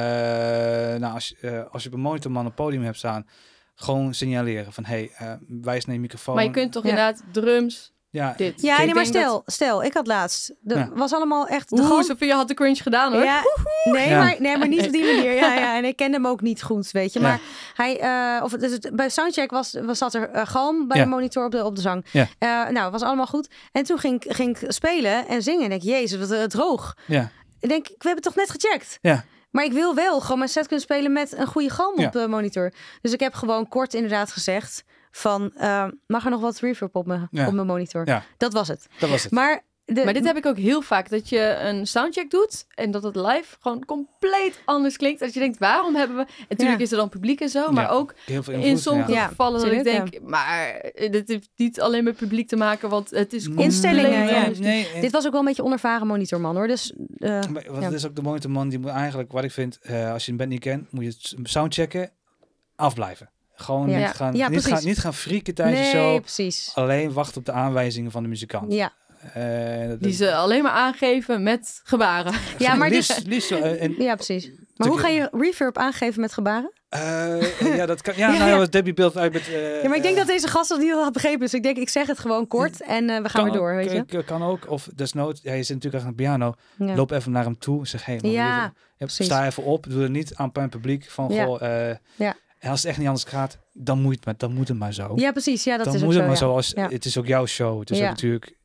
nou, als, je- eh, als je op een monitorman op het podium hebt staan, gewoon signaleren van hey, eh, wijs naar je microfoon. Maar je kunt toch Ja. inderdaad drums, ja, dit. Ja, nee, maar dat- stel, stel, ik had laatst... Ja. was allemaal echt... De Oeh, galm- Sophia had de cringe gedaan hoor. Ja, nee, Ja. maar, nee, maar niet op die manier. Ja, ja, en ik kende hem ook niet goed, weet je. Ja. Maar hij, eh, of, dus het- bij Soundcheck was, was zat er eh, galm bij Ja. de monitor op de, op de zang. Ja. Eh, nou, was allemaal goed. En toen ging, ik- ging ik spelen en zingen. En ik denk, jezus, wat droog. ja, Ik denk, we hebben het toch net gecheckt? ja. Maar ik wil wel gewoon mijn set kunnen spelen met een goede galm Ja. op de monitor. Dus ik heb gewoon kort inderdaad gezegd van, eh, mag er nog wat reverb op mijn, Ja. op mijn monitor? Ja. Dat was het. dat was het. Maar, de, Maar dit heb ik ook heel vaak, dat je een soundcheck doet en dat het live gewoon compleet anders klinkt. Dat je denkt, waarom hebben we... En natuurlijk Ja. is er dan publiek en zo, maar Ja. ook in sommige ja. Ja, gevallen dat ik denk, maar eh, dit heeft niet alleen met publiek te maken, want het is compleet Instellingen, ja. anders. Nee, en- dit was ook wel een beetje onervaren monitorman hoor. Dus eh, Maar Ja. is ook de monitorman die moet eigenlijk, wat ik vind, eh, als je een band niet kent, moet je het soundchecken, afblijven. Gewoon Ja. niet, gaan, Ja, niet, gaan, niet gaan frieken tijdens nee, de show. precies. Alleen wachten op de aanwijzingen van de muzikant. Ja, Eh, dat- Die ze alleen maar aangeven met gebaren. ja maar liefst, dus, liefst zo, eh, en, ja, precies. Maar hoe ga je reverb aangeven met gebaren? eh, ja, dat kan. Ja, Ja, nou, ja. ja. Debbie beeld uit met. eh, Ja, maar ik denk dat deze gast dat niet had begrepen. Dus ik denk, ik zeg het gewoon kort en eh, we gaan kan weer door, weet je. Kan, kan ook. Of desnoods, ja, je zit natuurlijk achter een piano. Ja. Loop even naar hem toe. Zeg, hey, man, Ja, even- ja, sta even op. Doe het niet aan het publiek. Van, Ja. goh, eh, Ja. En als het echt niet anders gaat, dan moet het, maar, dan moet het maar zo. Ja, precies. Ja, dat dan is moet ook het zo, maar ja. zo. Als, Ja. Het is ook jouw show. Het is ook natuurlijk,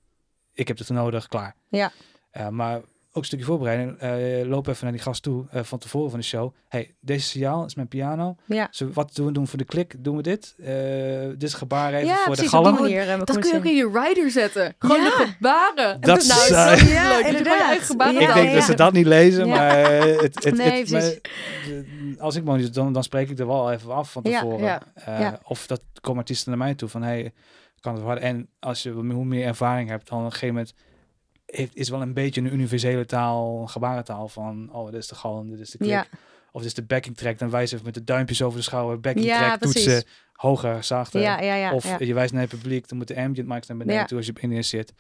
ik heb het nodig, klaar. Ja. Eh, maar ook een stukje voorbereiding. eh, loop even naar die gast toe eh, van tevoren van de show. hey, deze signaal is mijn piano. Ja, Zo, wat doen we doen voor de klik? Doen we dit? Eh, dit is gebaar even ja voor precies. de galm. manier, eh, Dat kun je ook in je rider zetten. Gewoon Ja. de gebaren. Dat nou, is, niet Ja, leuk. Je gebaren Ja, ik denk ja, dat ze dat niet lezen, Ja. maar het, het, Nee, het- precies. maar, de- als ik monitor, dan, dan spreek ik er wel even af van Ja, tevoren. ja, Eh, ja. Of dat komen artiesten naar mij toe van, hey, kan het worden? En als je hoe meer ervaring hebt, dan op een gegeven moment heeft, is wel een beetje een universele taal, een gebarentaal van, oh, dit is de galm, dit is de klik. Ja, Of dit is de backing track, dan wijzen we met de duimpjes over de schouder, backing Ja, track, precies. toetsen, hoger, zachter. ja, ja, ja. of je wijst naar het publiek, dan moet de ambient mics naar beneden toe als je op zit.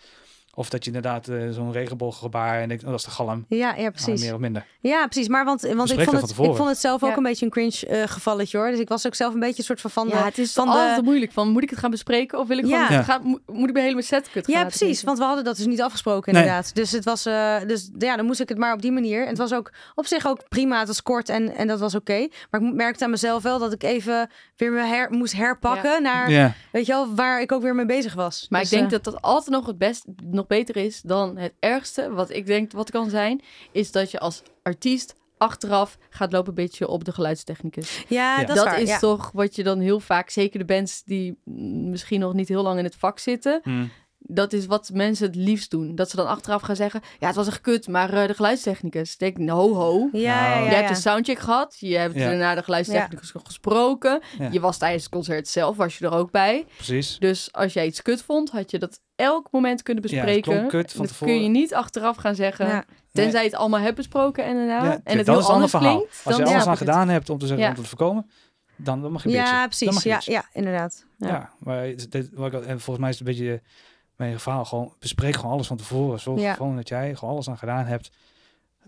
Of dat je inderdaad eh, zo'n regenbooggebaar en denkt, oh, dat is de galm. Ja, ja, Ah, precies. meer of minder. Ja, precies. Maar want, want ik, vond het, ik vond het zelf ook een beetje een cringe eh, gevalletje hoor. Dus ik was ook zelf een beetje een soort van van Ja, de... het is van altijd de- moeilijk. Van, moet ik het gaan bespreken of wil ik Ja. gewoon... Ja. Gaan, moet, moet ik mijn hele set kut gaan Ja, precies. Want we hadden dat dus niet afgesproken Nee. inderdaad. Dus het was, eh, dus ja, dan moest ik het maar op die manier. En het was ook op zich ook prima. Het was kort en, en dat was oké. Maar ik merkte aan mezelf wel dat ik even weer me her, moest herpakken naar, Ja. weet je wel, waar ik ook weer mee bezig was. Maar Dus, ik denk eh, dat dat altijd nog het beste, nog nog beter is dan het ergste, wat ik denk wat kan zijn, is dat je als artiest achteraf gaat lopen bitchen op de geluidstechnicus. Ja, Ja. dat is Dat waar. is ja. toch wat je dan heel vaak, zeker de bands die mm, misschien nog niet heel lang in het vak zitten, Hm. dat is wat mensen het liefst doen. Dat ze dan achteraf gaan zeggen, ja, het was echt kut, maar eh, de geluidstechnicus. Denk, ho ho. Ja, ja, Nou, ja, je hebt ja. een soundcheck gehad, je hebt Ja. daarna de geluidstechnicus gesproken. Ja. Je was tijdens het concert zelf, was je er ook bij. Precies. Dus als jij iets kut vond, had je dat elk moment kunnen Ja, het bespreken. klonk kut van dat tevoren. kun je niet achteraf gaan zeggen. Ja. Tenzij je het allemaal hebt besproken en, daarna, Ja, en het dat heel is een ander anders verhaal. klinkt. Als je alles ja, aan gedaan hebt om te zeggen Ja. om het te voorkomen, dan, dan mag je bitchen. Ja, Dan precies. mag je Ja, ja, inderdaad. Ja. Ja, maar dit, wat ik, al- en volgens mij is het een beetje mijn verhaal gewoon bespreek gewoon alles van tevoren. Zorg Ja. gewoon dat jij gewoon alles aan gedaan hebt.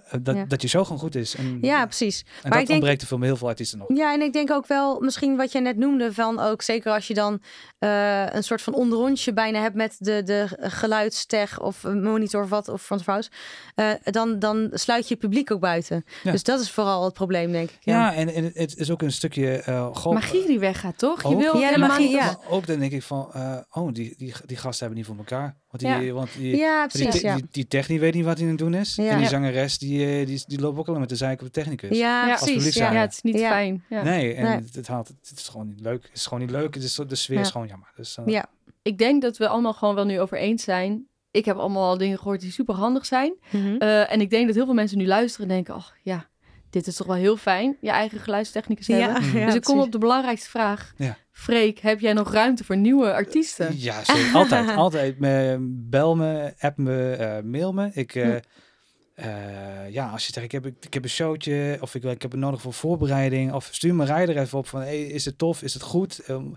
Eh, Dat, Ja. dat je zo gewoon goed is. En, Ja, precies. en maar dat ik denk- ontbreekt er veel, heel veel artiesten nog. Ja, en ik denk ook wel, misschien wat je net noemde, van ook zeker als je dan eh, een soort van onderrondje bijna hebt met de, de geluidstech of een monitor of wat, of front of eh, dan, dan sluit je publiek ook buiten. Ja. Dus dat is vooral het probleem, denk ik. Ja, en, en het is ook een stukje... eh goh, Magie die weggaat, toch? Je Ook. wil Ja, de helemaal magie, niet... ja. Maar ook dan denk ik van, eh, oh, die, die, die gasten hebben niet voor elkaar. Want die, Ja. want die, Ja, die, precies. die, Ja, die, die technie weet niet wat hij aan het doen is. Ja. En die Ja. zangeres, die, eh, die, die loopt ook alleen met de zeiken op de technicus. ja, Ja. precies. Ja. het is niet Ja. fijn. Ja. Nee, en Nee. Het, het haalt, het is gewoon niet leuk. Het is gewoon niet leuk. Het is, de sfeer Ja. is gewoon jammer. Dus, eh, Ja. Ik denk dat we allemaal gewoon wel nu over eens zijn. Ik heb allemaal al dingen gehoord die super handig zijn. Mhm. Eh, en ik denk dat heel veel mensen nu luisteren en denken... ach ja, dit is toch wel heel fijn. Je eigen geluidstechnicus hebben. ja, ja, dus ik kom precies. op de belangrijkste vraag. Ja. Freek, heb jij nog ruimte voor nieuwe artiesten? Ja, zeker. altijd. altijd. Me, bel me, app me, eh, mail me. Ik, eh, eh, ja, als je zegt, ik heb, ik heb een showtje of ik, ik heb het nodig voor voorbereiding. Of stuur me rijder even op van, hey, is het tof? Is het goed? Ehm,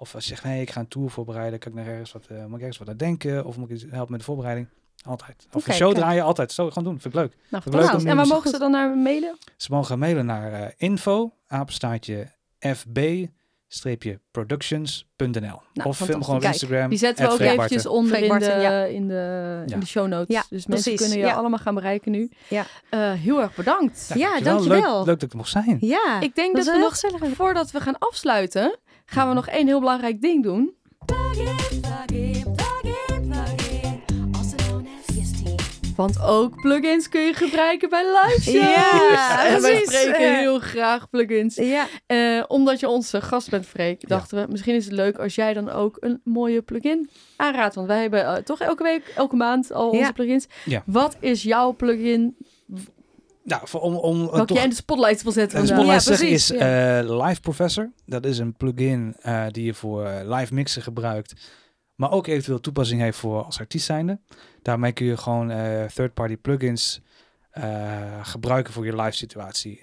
of als je zegt, nee, ik ga een tour voorbereiden. Kan ik nog ergens wat, eh, moet ik ergens wat aan denken? Of moet ik helpen met de voorbereiding? Altijd. Of een show draaien, altijd. Zo gewoon doen. Vind ik leuk. Nou, Leuk om fantastisch. En waar mogen ze dan naar mailen? Ze mogen mailen naar eh, info, apenstaartje, fb-productions.nl. Nou, of film gewoon op Kijk, Instagram. Die zetten we ook eventjes onder in de, ja. in, de, Ja. in de show notes. Ja, dus mensen kunnen je ja. allemaal gaan bereiken nu. Ja. Eh, heel erg bedankt. Ja, dankjewel. dankjewel. Leuk, leuk dat ik er mocht zijn. Ja, Ik denk dat we nog, gezellig. voordat we gaan afsluiten, gaan we nog één heel belangrijk ding doen. Want ook plugins kun je gebruiken bij live shows. Ja, en wij precies. spreken heel graag plugins. Ja, Eh, omdat je onze gast bent, Freek, dachten we, misschien is het leuk als jij dan ook een mooie plugin aanraadt. Want wij hebben eh, toch elke week, elke maand al Ja. onze plugins. Ja. Wat is jouw plugin Nou, voor, om, om welke toch jij in de spotlight wil zetten vandaag? spotlight Ja, is eh, Live Professor. Dat is een plugin eh, die je voor eh, live mixen gebruikt. Maar ook eventueel toepassing heeft voor als artiest zijnde. Daarmee kun je gewoon eh, third-party plugins eh, gebruiken voor je live situatie.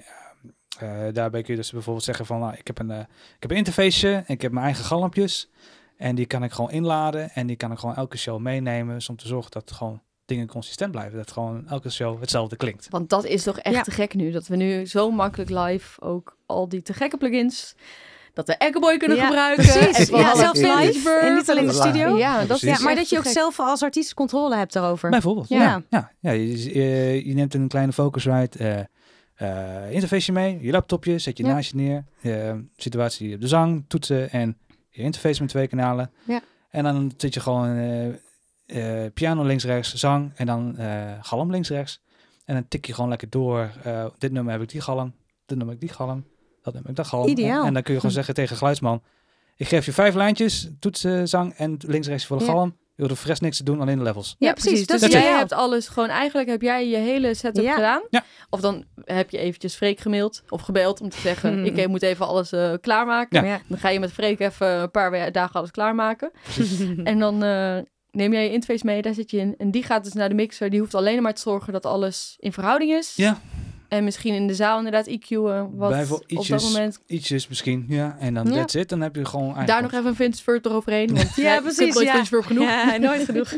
Eh, eh, daarbij kun je dus bijvoorbeeld zeggen van, nou, ik heb een, ik heb een interfaceje, ik heb mijn eigen galmpjes. En die kan ik gewoon inladen en die kan ik gewoon elke show meenemen. Dus om te zorgen dat gewoon dingen consistent blijven. Dat gewoon elke show hetzelfde klinkt. Want dat is toch echt Ja. te gek nu. Dat we nu zo makkelijk live ook al die te gekke plugins... Dat we Echoboy kunnen Ja, gebruiken. precies. En Ja, zelfs live en niet alleen in de studio. Ja, dat ja, maar dat je ook zelf als artiest controle hebt daarover. Bijvoorbeeld. Ja. Ja. Ja, ja je, je, neemt een kleine Focusrite eh eh interface mee, je laptopje, zet je Ja. naast je neer. eh, situatie op de zang, toetsen en je interface met twee kanalen. Ja. En dan zit je gewoon eh, eh, piano links, rechts, zang en dan eh galm links, rechts. En dan tik je gewoon lekker door. eh, dit nummer heb ik die galm, dit nummer heb ik die galm, dat heb ik dat galm. Ideaal. En, en dan kun je gewoon zeggen tegen geluidsman, ik geef je vijf lijntjes, toetsen, zang en links, rechts voor de Ja. galm. Je hoeft er fres niks te doen, alleen de levels. Ja, Ja, precies. Dus jij hebt alles gewoon... Eigenlijk heb jij je hele setup Ja. gedaan. Ja. Of dan heb je eventjes Freek gemaild of gebeld om te zeggen... Hmm. ik moet even alles eh, klaarmaken. Dan ga je met Freek even een paar dagen alles klaarmaken. En dan eh, neem jij je interface mee, daar zit je in. En die gaat dus naar de mixer. Die hoeft alleen maar te zorgen dat alles in verhouding is. Ja. En misschien in de zaal inderdaad EQ'en. Wat Bijvoorbeeld op dat ietsjes- moment... Ietsjes misschien, ja. En dan Ja. that's it. Dan heb je gewoon eigenlijk... Daar nog even een vintage eroverheen. Want Ja, kunt precies, nooit ja. vintage genoeg. Ja, nooit genoeg.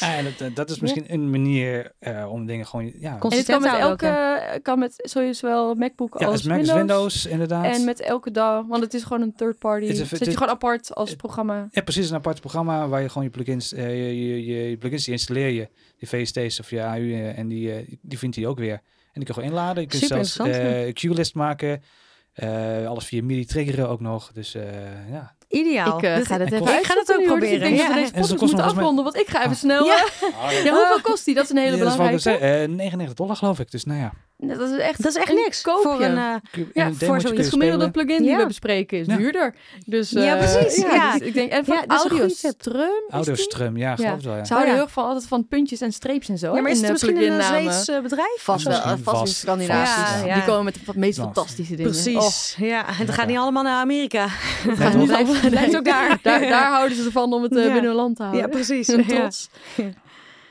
Ja, en dat, eh, dat is misschien een manier eh, om dingen gewoon... Ja, En het kan met elke, kan met zowel MacBook ja als als Mac Windows. Windows, inderdaad. En met elke dag, want het is gewoon een third party. Zet je gewoon apart als het- programma. Ja, precies een apart programma waar je gewoon je plugins... eh, je, je, je, je plugins die installeer je. Die VST's of je AU eh, en die, eh, die vindt hij ook weer. En die kun je gewoon inladen. Je kunt Super zelfs interessant, eh, een Q-list maken. Eh, alles via MIDI triggeren ook nog. Dus eh, ja, Ideaal. Ik eh, Dit- ga dat en even kost- Ik ga dat ook hoor. Dus proberen, ik denk dat ja. we deze En ze podcast moeten afronden, want ik ga even snel... Ja. eh, ja, hoeveel kost die? Dat is een hele Ja, dat is wat ik belangrijke. wil zeggen. Eh, 99 dollar geloof ik. Dus nou ja. Dat is echt, Dat is echt niks koopje. voor een... eh, Ja, een voor zoiets Het gemiddelde plugin die Ja. we bespreken is Ja. duurder. Dus, Ja, precies, ja. dus ik denk, en van Ja, dat is een audio goede tip. strum. is die? Audiostrum, ja, geloof het wel. Ja. Ze houden Oh, ja. heel erg van altijd van puntjes en streepjes en zo. ja, maar is in, het misschien een. Zweeds bedrijf? Vast wel, vast, vast. in. Ja, ja. Die komen met de meest fantastische dingen. Precies. Ja, en het Ja. gaat niet allemaal naar Amerika. Oh, niet? Blijft, ook daar. daar. Daar houden ze ervan om het eh, Ja. binnen hun land te houden. Ja, precies. Ja. trots.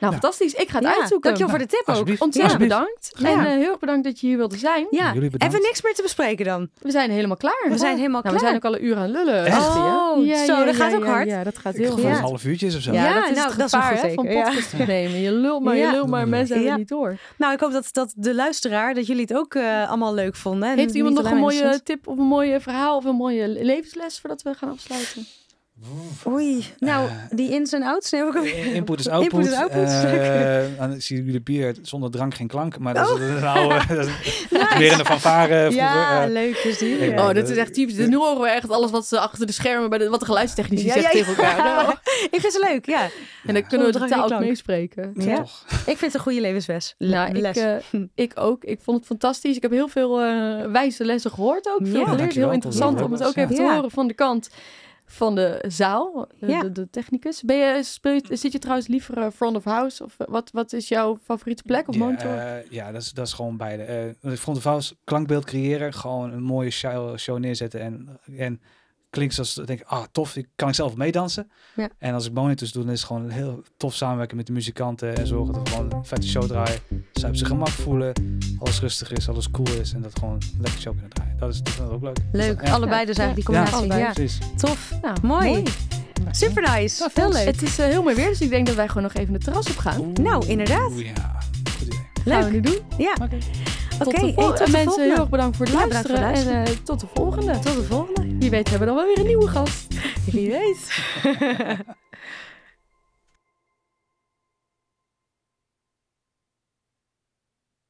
Nou, fantastisch. Ik ga het Ja, uitzoeken. Dankjewel voor de tip ook. Ontzettend bedankt. Ja. En eh, heel erg bedankt dat je hier wilde zijn. Ja, Jullie bedankt. even niks meer te bespreken dan. We zijn helemaal klaar. We zijn helemaal Nou, we klaar. zijn ook al een uur aan lullen. Echt? Oh, zo, dat gaat ook ja, hard. Ja, dat gaat Ik heel geloof hard. een half uurtjes of zo. Ja, Ja, dat is nou, het dat is een gevaar van podcast opnemen. Je lult maar, je lult maar. Mensen hebben het niet door. Nou, ik hoop dat, dat de luisteraar, dat jullie het ook eh, allemaal leuk vonden. En Heeft iemand nog een mooie tip of een mooie verhaal of een mooie levensles voordat we gaan afsluiten? Oei, nou, Eh, die ins en outs. Nee, heb ik ook- Input is output. Input is output. Eh, dan zie jullie bier zonder drank geen klank. Maar dat Oh. is een oude... dat is weer in de fanfare vroeger. ja, eh. leuk is die. ik- ja. Oh, dit is echt typisch. Nu horen we echt alles wat ze achter de schermen bij de, wat de geluidstechnici Ja, zegt ja, tegen elkaar. hè? Ik vind ze leuk, ja. En dan kunnen we de Zonder taal ook meespreken. Ja. Toch. Ik vind het een goede levensles. Nou, ik, ik ook. Ik vond het fantastisch. Ik heb heel veel wijze lessen gehoord ook. Veel Ja, geleerd. Heel interessant om het ook even te horen van de kant van de zaal, de, Ja. de, de technicus. Ben je, speel je- zit je trouwens liever eh, front of house? Of eh, wat, wat is jouw favoriete plek of Ja, monitor? eh, ja, dat is, dat is gewoon beide. Eh front of house, klankbeeld creëren. Gewoon een mooie show, show neerzetten. En, en klinkt zoals, denk ik, ah tof, ik kan ik zelf meedansen. Ja. En als ik monitors doe, dan is het gewoon heel tof samenwerken met de muzikanten. En zorgen dat we gewoon een vette show draaien. Ze op zijn gemak voelen. Alles rustig is, alles cool is. En dat gewoon een lekker show kunnen draaien. Dat is, dat is ook leuk. Leuk, Ja. allebei dus eigenlijk die Ja, combinatie. allebei. Ja, Precies. tof. Nou, Mooi. Super nice. Heel leuk. Het is eh, heel mooi weer, dus ik denk dat wij gewoon nog even het terras op gaan. Nou, inderdaad. Oeh, ja, goed idee. Gaan we Leuk. nu doen. Ja. Oké. Tot Oké, de hey, de mensen, volgende. heel erg bedankt voor het Ja, bedankt voor luisteren. En eh, tot de volgende. Tot de volgende. Wie weet hebben we dan wel weer een nieuwe gast. Wie weet.